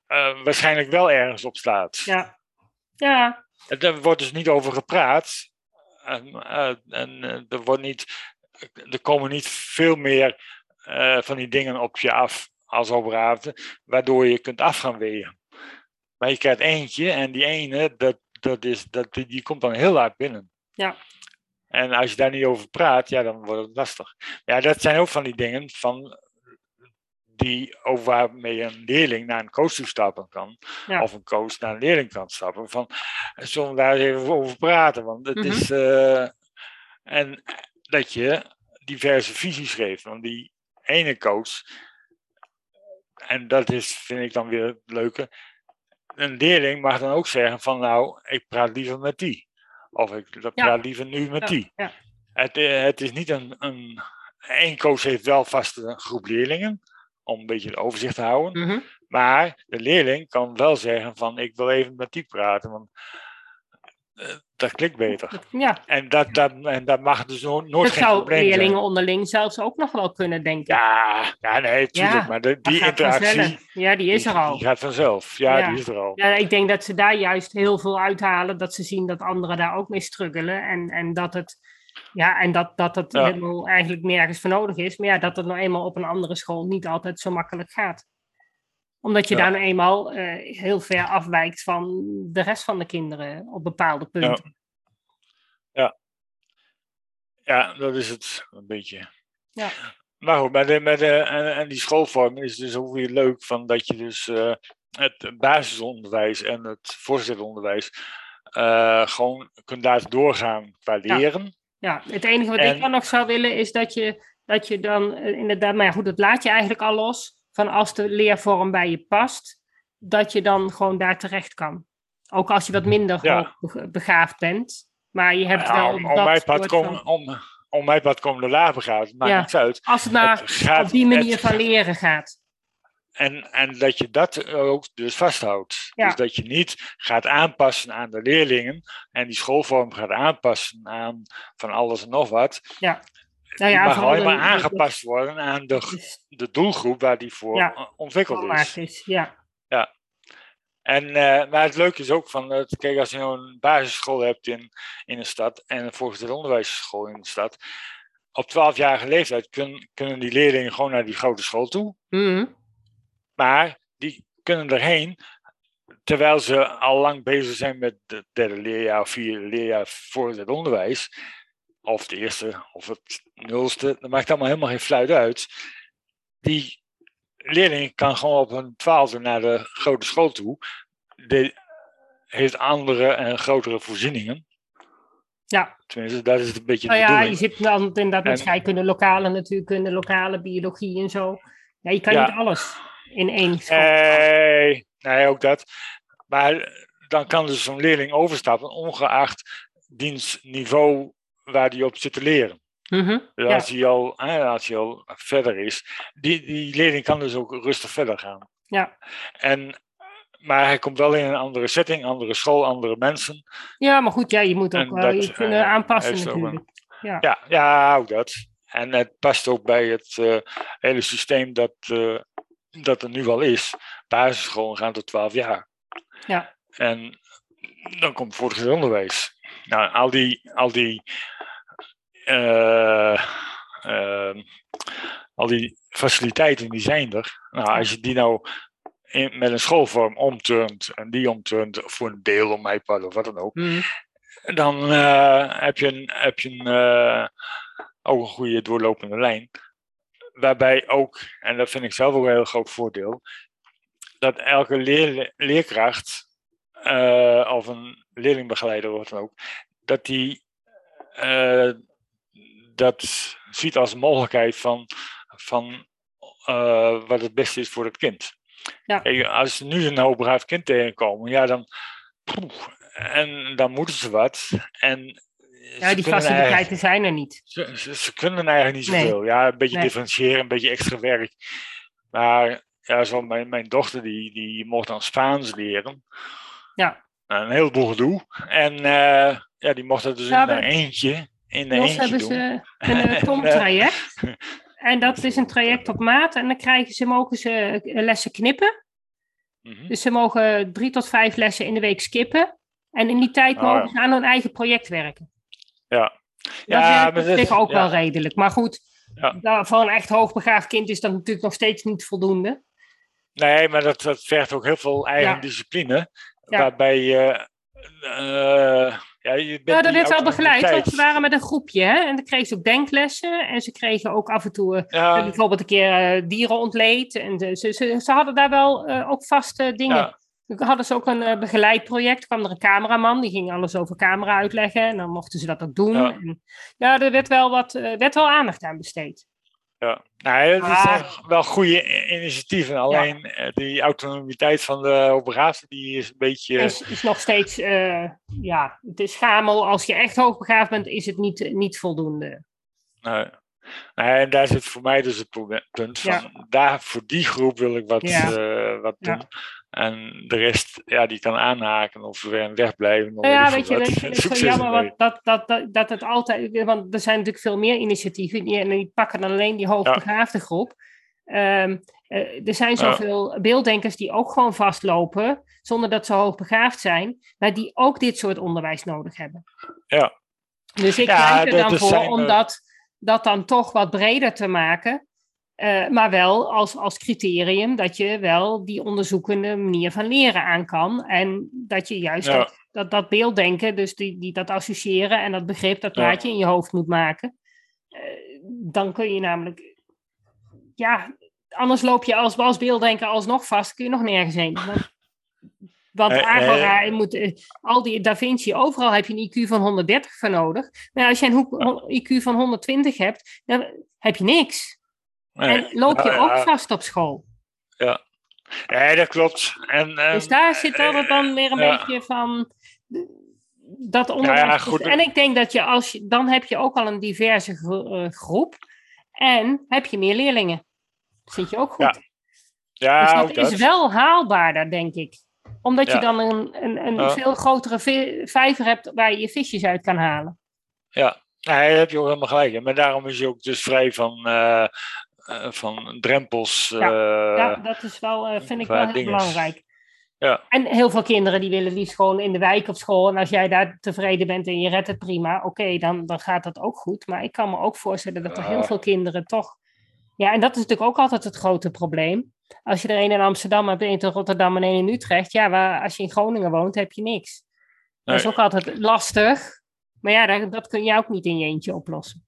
uh, waarschijnlijk wel ergens op staat. Ja. ja. Er wordt dus niet over gepraat. En, en er, wordt niet, er komen niet veel meer van die dingen op je af als operator, waardoor je kunt af gaan wegen. Maar je krijgt eentje en die ene, dat, dat is, dat, die komt dan heel hard binnen. Ja. En als je daar niet over praat, ja, dan wordt het lastig. Ja, dat zijn ook van die dingen van die over waarmee een leerling naar een coach toe stappen kan. Of een coach naar een leerling kan stappen. Van, zullen we daar even over praten? Want het mhm. is... Uh, en dat je diverse visies geeft. Want die ene coach... En dat is, vind ik dan weer het leuke een leerling mag dan ook zeggen van nou, ik praat liever met die. Of ik praat liever nu met die. Ja. Het, eh, het is niet een, een... Eén coach heeft wel vast een groep leerlingen, om een beetje het overzicht te houden. Mhm. Maar de leerling kan wel zeggen van ik wil even met die praten. Want eh, dat klikt beter. Ja, En dat, dat, en dat mag dus no- nooit dat geen zou probleem leerlingen zijn. onderling zelfs ook nog wel kunnen denken. Ja, ja, nee, tuurlijk. Ja, maar de- die interactie. Ja, die is die, er al. die gaat vanzelf. Ja, Ja. die is er al. Ja, ik denk dat ze daar juist heel veel uithalen. Dat ze zien dat anderen daar ook mee struggelen. En, en dat het, ja, en dat, dat Ja. helemaal eigenlijk nergens voor nodig is. Maar ja, dat het nou eenmaal op een andere school niet altijd zo makkelijk gaat. Omdat je Ja. daar nou eenmaal eh, heel ver afwijkt van de rest van de kinderen op bepaalde punten. Ja, dat is het een beetje. Ja. Maar goed, met de, met de, en, en die schoolvorm is dus ook weer leuk van dat je dus eh, het basisonderwijs en het voortgezet eh gewoon kunt laten doorgaan qua Ja. leren. Ja, het enige wat ik dan nog zou willen is dat je, dat je dan eh, inderdaad, maar ja, goed, dat laat je eigenlijk al los. Van als de leervorm bij je past, dat je dan gewoon daar terecht kan. Ook als je wat minder Ja. hoog bega- begaafd bent. Maar je hebt Ja, wel om, om, van- om, om mijn pad komen de lager gaat, maakt Ja. uit. Als het Het gaat- op die manier het- van leren gaat. En, en dat je dat ook dus vasthoudt. Ja. Dus dat je niet gaat aanpassen aan de leerlingen en die schoolvorm gaat aanpassen aan van alles en nog wat. Nou die ja, mag alleen maar de- de- aangepast worden aan de, de- de doelgroep waar die voor Ja. ontwikkeld is. is. Ja, En, eh, maar het leuke is ook van, het, kijk, als je nou een basisschool hebt in, in een stad en een voortgezet onderwijsschool in de stad, op 12-jarige leeftijd kun- kunnen die leerlingen gewoon naar die grote school toe. Mhm. Maar die kunnen erheen terwijl ze al lang bezig zijn met het derde leerjaar of vierde leerjaar voortgezet onderwijs. Of het eerste of het nulste. Dat maakt allemaal helemaal geen fluit uit. Die leerling kan gewoon op een twaalfde naar de grote school toe. Die heeft andere en grotere voorzieningen. ja. Tenminste, dat is een beetje Nou ja, je zit dan inderdaad met En- scheikunde, lokale natuurkunde, lokale biologie en zo. Ja, je kan Ja. niet alles in één school. Nee, nee, ook dat. Maar dan kan dus zo'n leerling overstappen, ongeacht dienstniveau waar die op zit te leren. Mhm. Dus Ja. als, hij al, hè, als hij al verder is, die, die leerling kan dus ook rustig verder gaan. Ja. En, maar hij komt wel in een andere setting, andere school, andere mensen. Ja, maar goed, ja, je moet ook En wel je kunnen eh, aanpassen een- natuurlijk. Ja. Ja, ja, ook dat. En het past ook bij het eh, hele systeem dat, eh, dat er nu al is. Basisscholen gaan tot 12 jaar. Ja. En dan komt voortgezet onderwijs. Nou, al die, al die, eh, ehm, al die faciliteiten die zijn er. Nou, als je die nou in, met een schoolvorm omturnt en die omturnt voor een deel om iPad of wat dan ook, Mhm. dan eh, heb je, een, heb je een, eh, ook een goede doorlopende lijn. Waarbij ook, en dat vind ik zelf ook een heel groot voordeel, dat elke leer, leerkracht eh, of een leerlingbegeleider of dan ook, dat die eh, dat ziet als mogelijkheid van, van eh, wat het beste is voor het kind. Ja. Kijk, als ze nu een hoogbegaafd kind tegenkomen, ja, dan, poeh, en dan moeten ze wat. En Ja, ze die faciliteiten zijn er niet. ze, ze, ze kunnen eigenlijk niet Nee. zoveel. Ja, een beetje Nee. differentiëren, een beetje extra werk. Maar ja, zo mijn, mijn dochter, die, die mocht dan Spaans leren. Ja. Nou, een heleboel gedoe. En eh, ja, die mocht dat dus Ja, in een eentje. In een eentje hebben doen. ze een eh, TOM-traject. En dat is een traject op maat. En dan krijgen ze, mogen ze eh, lessen knippen. Mhm. Dus ze mogen drie tot vijf lessen in de week skippen. En in die tijd Oh, mogen ja. ze aan hun eigen project werken. Ja. Dat Ja, is op dat- zich ook ja. wel redelijk. Maar goed, Ja. voor een echt hoogbegaafd kind is dat natuurlijk nog steeds niet voldoende. Nee, maar dat, dat vergt ook heel veel eigen Ja. discipline. Waarbij je. eh, ja, je bent Ja, dat werd wel begeleid, want ze waren met een groepje. Hè? En dan kregen ze ook denklessen. En ze kregen ook af en toe eh, bijvoorbeeld een keer eh, dieren ontleed. En ze, ze, ze hadden daar wel ook vaste dingen. Dan hadden ze ook een eh, begeleid project. kwam er een cameraman, die ging alles over camera uitleggen. En dan mochten ze dat ook doen. Ja. En, ja, er werd wel, wat, eh, werd wel aandacht aan besteed. Ja, nee, dat Maar- zijn wel goede initiatieven. Alleen eh, die autonomiteit van de hoogbegaafden, die is een beetje. Is, is nog steeds, ja, het is schamel. Als je echt hoogbegaafd bent, is het niet, niet voldoende. nee. Nee, en daar zit voor mij dus het punt van. Ja. Daar, voor die groep wil ik wat, Ja. wat Ja. doen. En de rest, ja, die kan aanhaken of weer wegblijven. Nou ja, weet je, dat ik zo Succes jammer dat, dat, dat, dat het altijd... Want er zijn natuurlijk veel meer initiatieven die, en die pakken dan alleen die hoogbegaafde groep. Ehm, eh, er zijn Ja. zoveel beelddenkers die ook gewoon vastlopen, zonder dat ze hoogbegaafd zijn, maar die ook dit soort onderwijs nodig hebben. Ja. Dus ik Ja, er dan voor zijn, om eh, dat, dat dan toch wat breder te maken. Eh, maar wel als, als criterium dat je wel die onderzoekende manier van leren aan kan. En dat je juist Ja. dat, dat, dat beelddenken, dus die, die dat associëren en dat begrip, dat Ja. plaatje in je hoofd moet maken. Eh, dan kun je namelijk, ja, anders loop je als, als beelddenker alsnog vast, kun je nog nergens heen. Want, want Nee, Agora, je moet, eh, al die Da Vinci, overal heb je een IQ van 130 voor nodig. Maar als je een IQ van 120 hebt, dan heb je niks. En loop je Ja, ook ja. vast op school. Nee, dat klopt. En, en, Dus daar zit altijd dan weer een ja. beetje van dat onderwijs. ja, goed. En ik denk dat je als je, dan heb je ook al een diverse eh, groep en heb je meer leerlingen. Zit je ook goed. Ja, ja, dus dat is dat. wel haalbaarder, denk ik. Omdat je Ja. dan een, een, een Ja. veel grotere vi- vijver hebt waar je je visjes uit kan halen. Ja, nee, daar heb je ook helemaal gelijk. Maar daarom is hij ook dus vrij van, eh, eh, van drempels. Ja, eh, ja, dat is wel, eh, vind ik wel heel dinges. belangrijk. Ja. En heel veel kinderen die willen liefst gewoon in de wijk op school. En als jij daar tevreden bent en je redt het prima, oké, dan, dan gaat dat ook goed. Maar ik kan me ook voorstellen dat er Ja. heel veel kinderen toch. Ja, en dat is natuurlijk ook altijd het grote probleem. Als je er een in Amsterdam hebt, een in Rotterdam en een in Utrecht. Ja, waar, als je in Groningen woont, heb je niks. Dat is ook altijd lastig. Maar ja, dat, dat kun je ook niet in je eentje oplossen.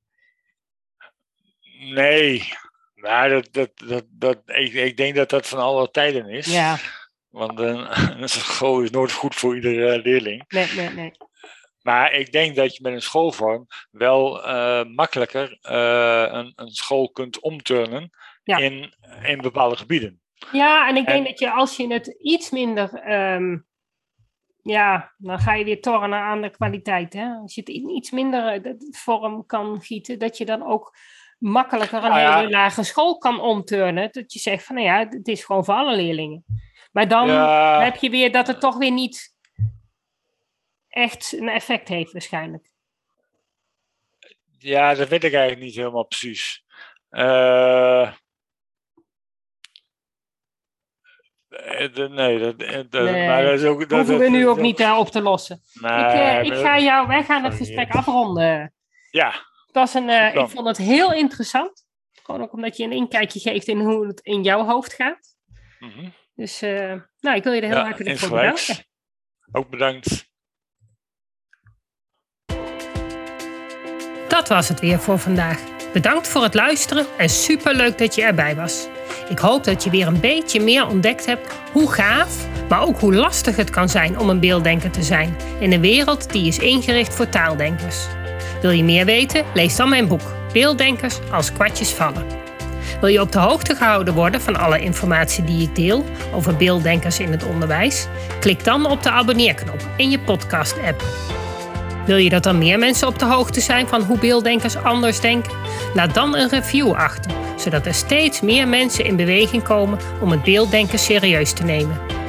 Nee, nou, dat, dat, dat, dat, ik, ik denk dat dat van alle tijden is. Ja, Want een, een school is nooit goed voor iedere eh, leerling. nee, nee, nee. Maar ik denk dat je met een schoolvorm wel eh, makkelijker eh, een, een school kunt omturnen Ja. in, in bepaalde gebieden. Ja, en ik denk En- dat je als je het iets minder. ehm, ja, dan ga je weer tornen aan de kwaliteit. Hè? Als je het in iets minder de vorm kan gieten, dat je dan ook makkelijker een Nou hele lage school kan omturnen. Dat je zegt van nou ja, het is gewoon voor alle leerlingen. Maar dan heb je weer dat het toch weer niet echt een effect heeft, waarschijnlijk. ja, dat weet ik eigenlijk niet helemaal precies. Eh, eh, nee, dat, eh, dat, Nee, maar dat is ook. Dat, Hoeven we nu ook niet op te lossen. Nee, ik, ik ga jou, wij gaan het gesprek afronden. Ja, Het was een, eh, ik vond het heel interessant. Gewoon ook omdat je een inkijkje geeft in hoe het in jouw hoofd gaat. mhm. Dus eh, nou, ik wil je er heel ja hartelijk voor bedanken. Ook bedankt. Dat was het weer voor vandaag. Bedankt voor het luisteren en superleuk dat je erbij was. Ik hoop dat je weer een beetje meer ontdekt hebt hoe gaaf, maar ook hoe lastig het kan zijn om een beelddenker te zijn in een wereld die is ingericht voor taaldenkers. Wil je meer weten? Lees dan mijn boek Beelddenkers als kwartjes vallen. Wil je op de hoogte gehouden worden van alle informatie die ik deel over beelddenkers in het onderwijs? Klik dan op de abonneerknop in je podcast-app. Wil je dat er meer mensen op de hoogte zijn van hoe beelddenkers anders denken? Laat dan een review achter, zodat er steeds meer mensen in beweging komen om het beelddenken serieus te nemen.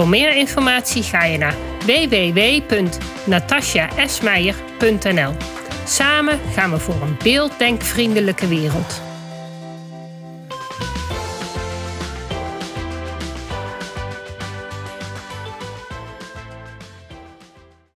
Voor meer informatie ga je naar www.natasjaesmeijer.nl. Samen gaan we voor een beelddenkvriendelijke wereld.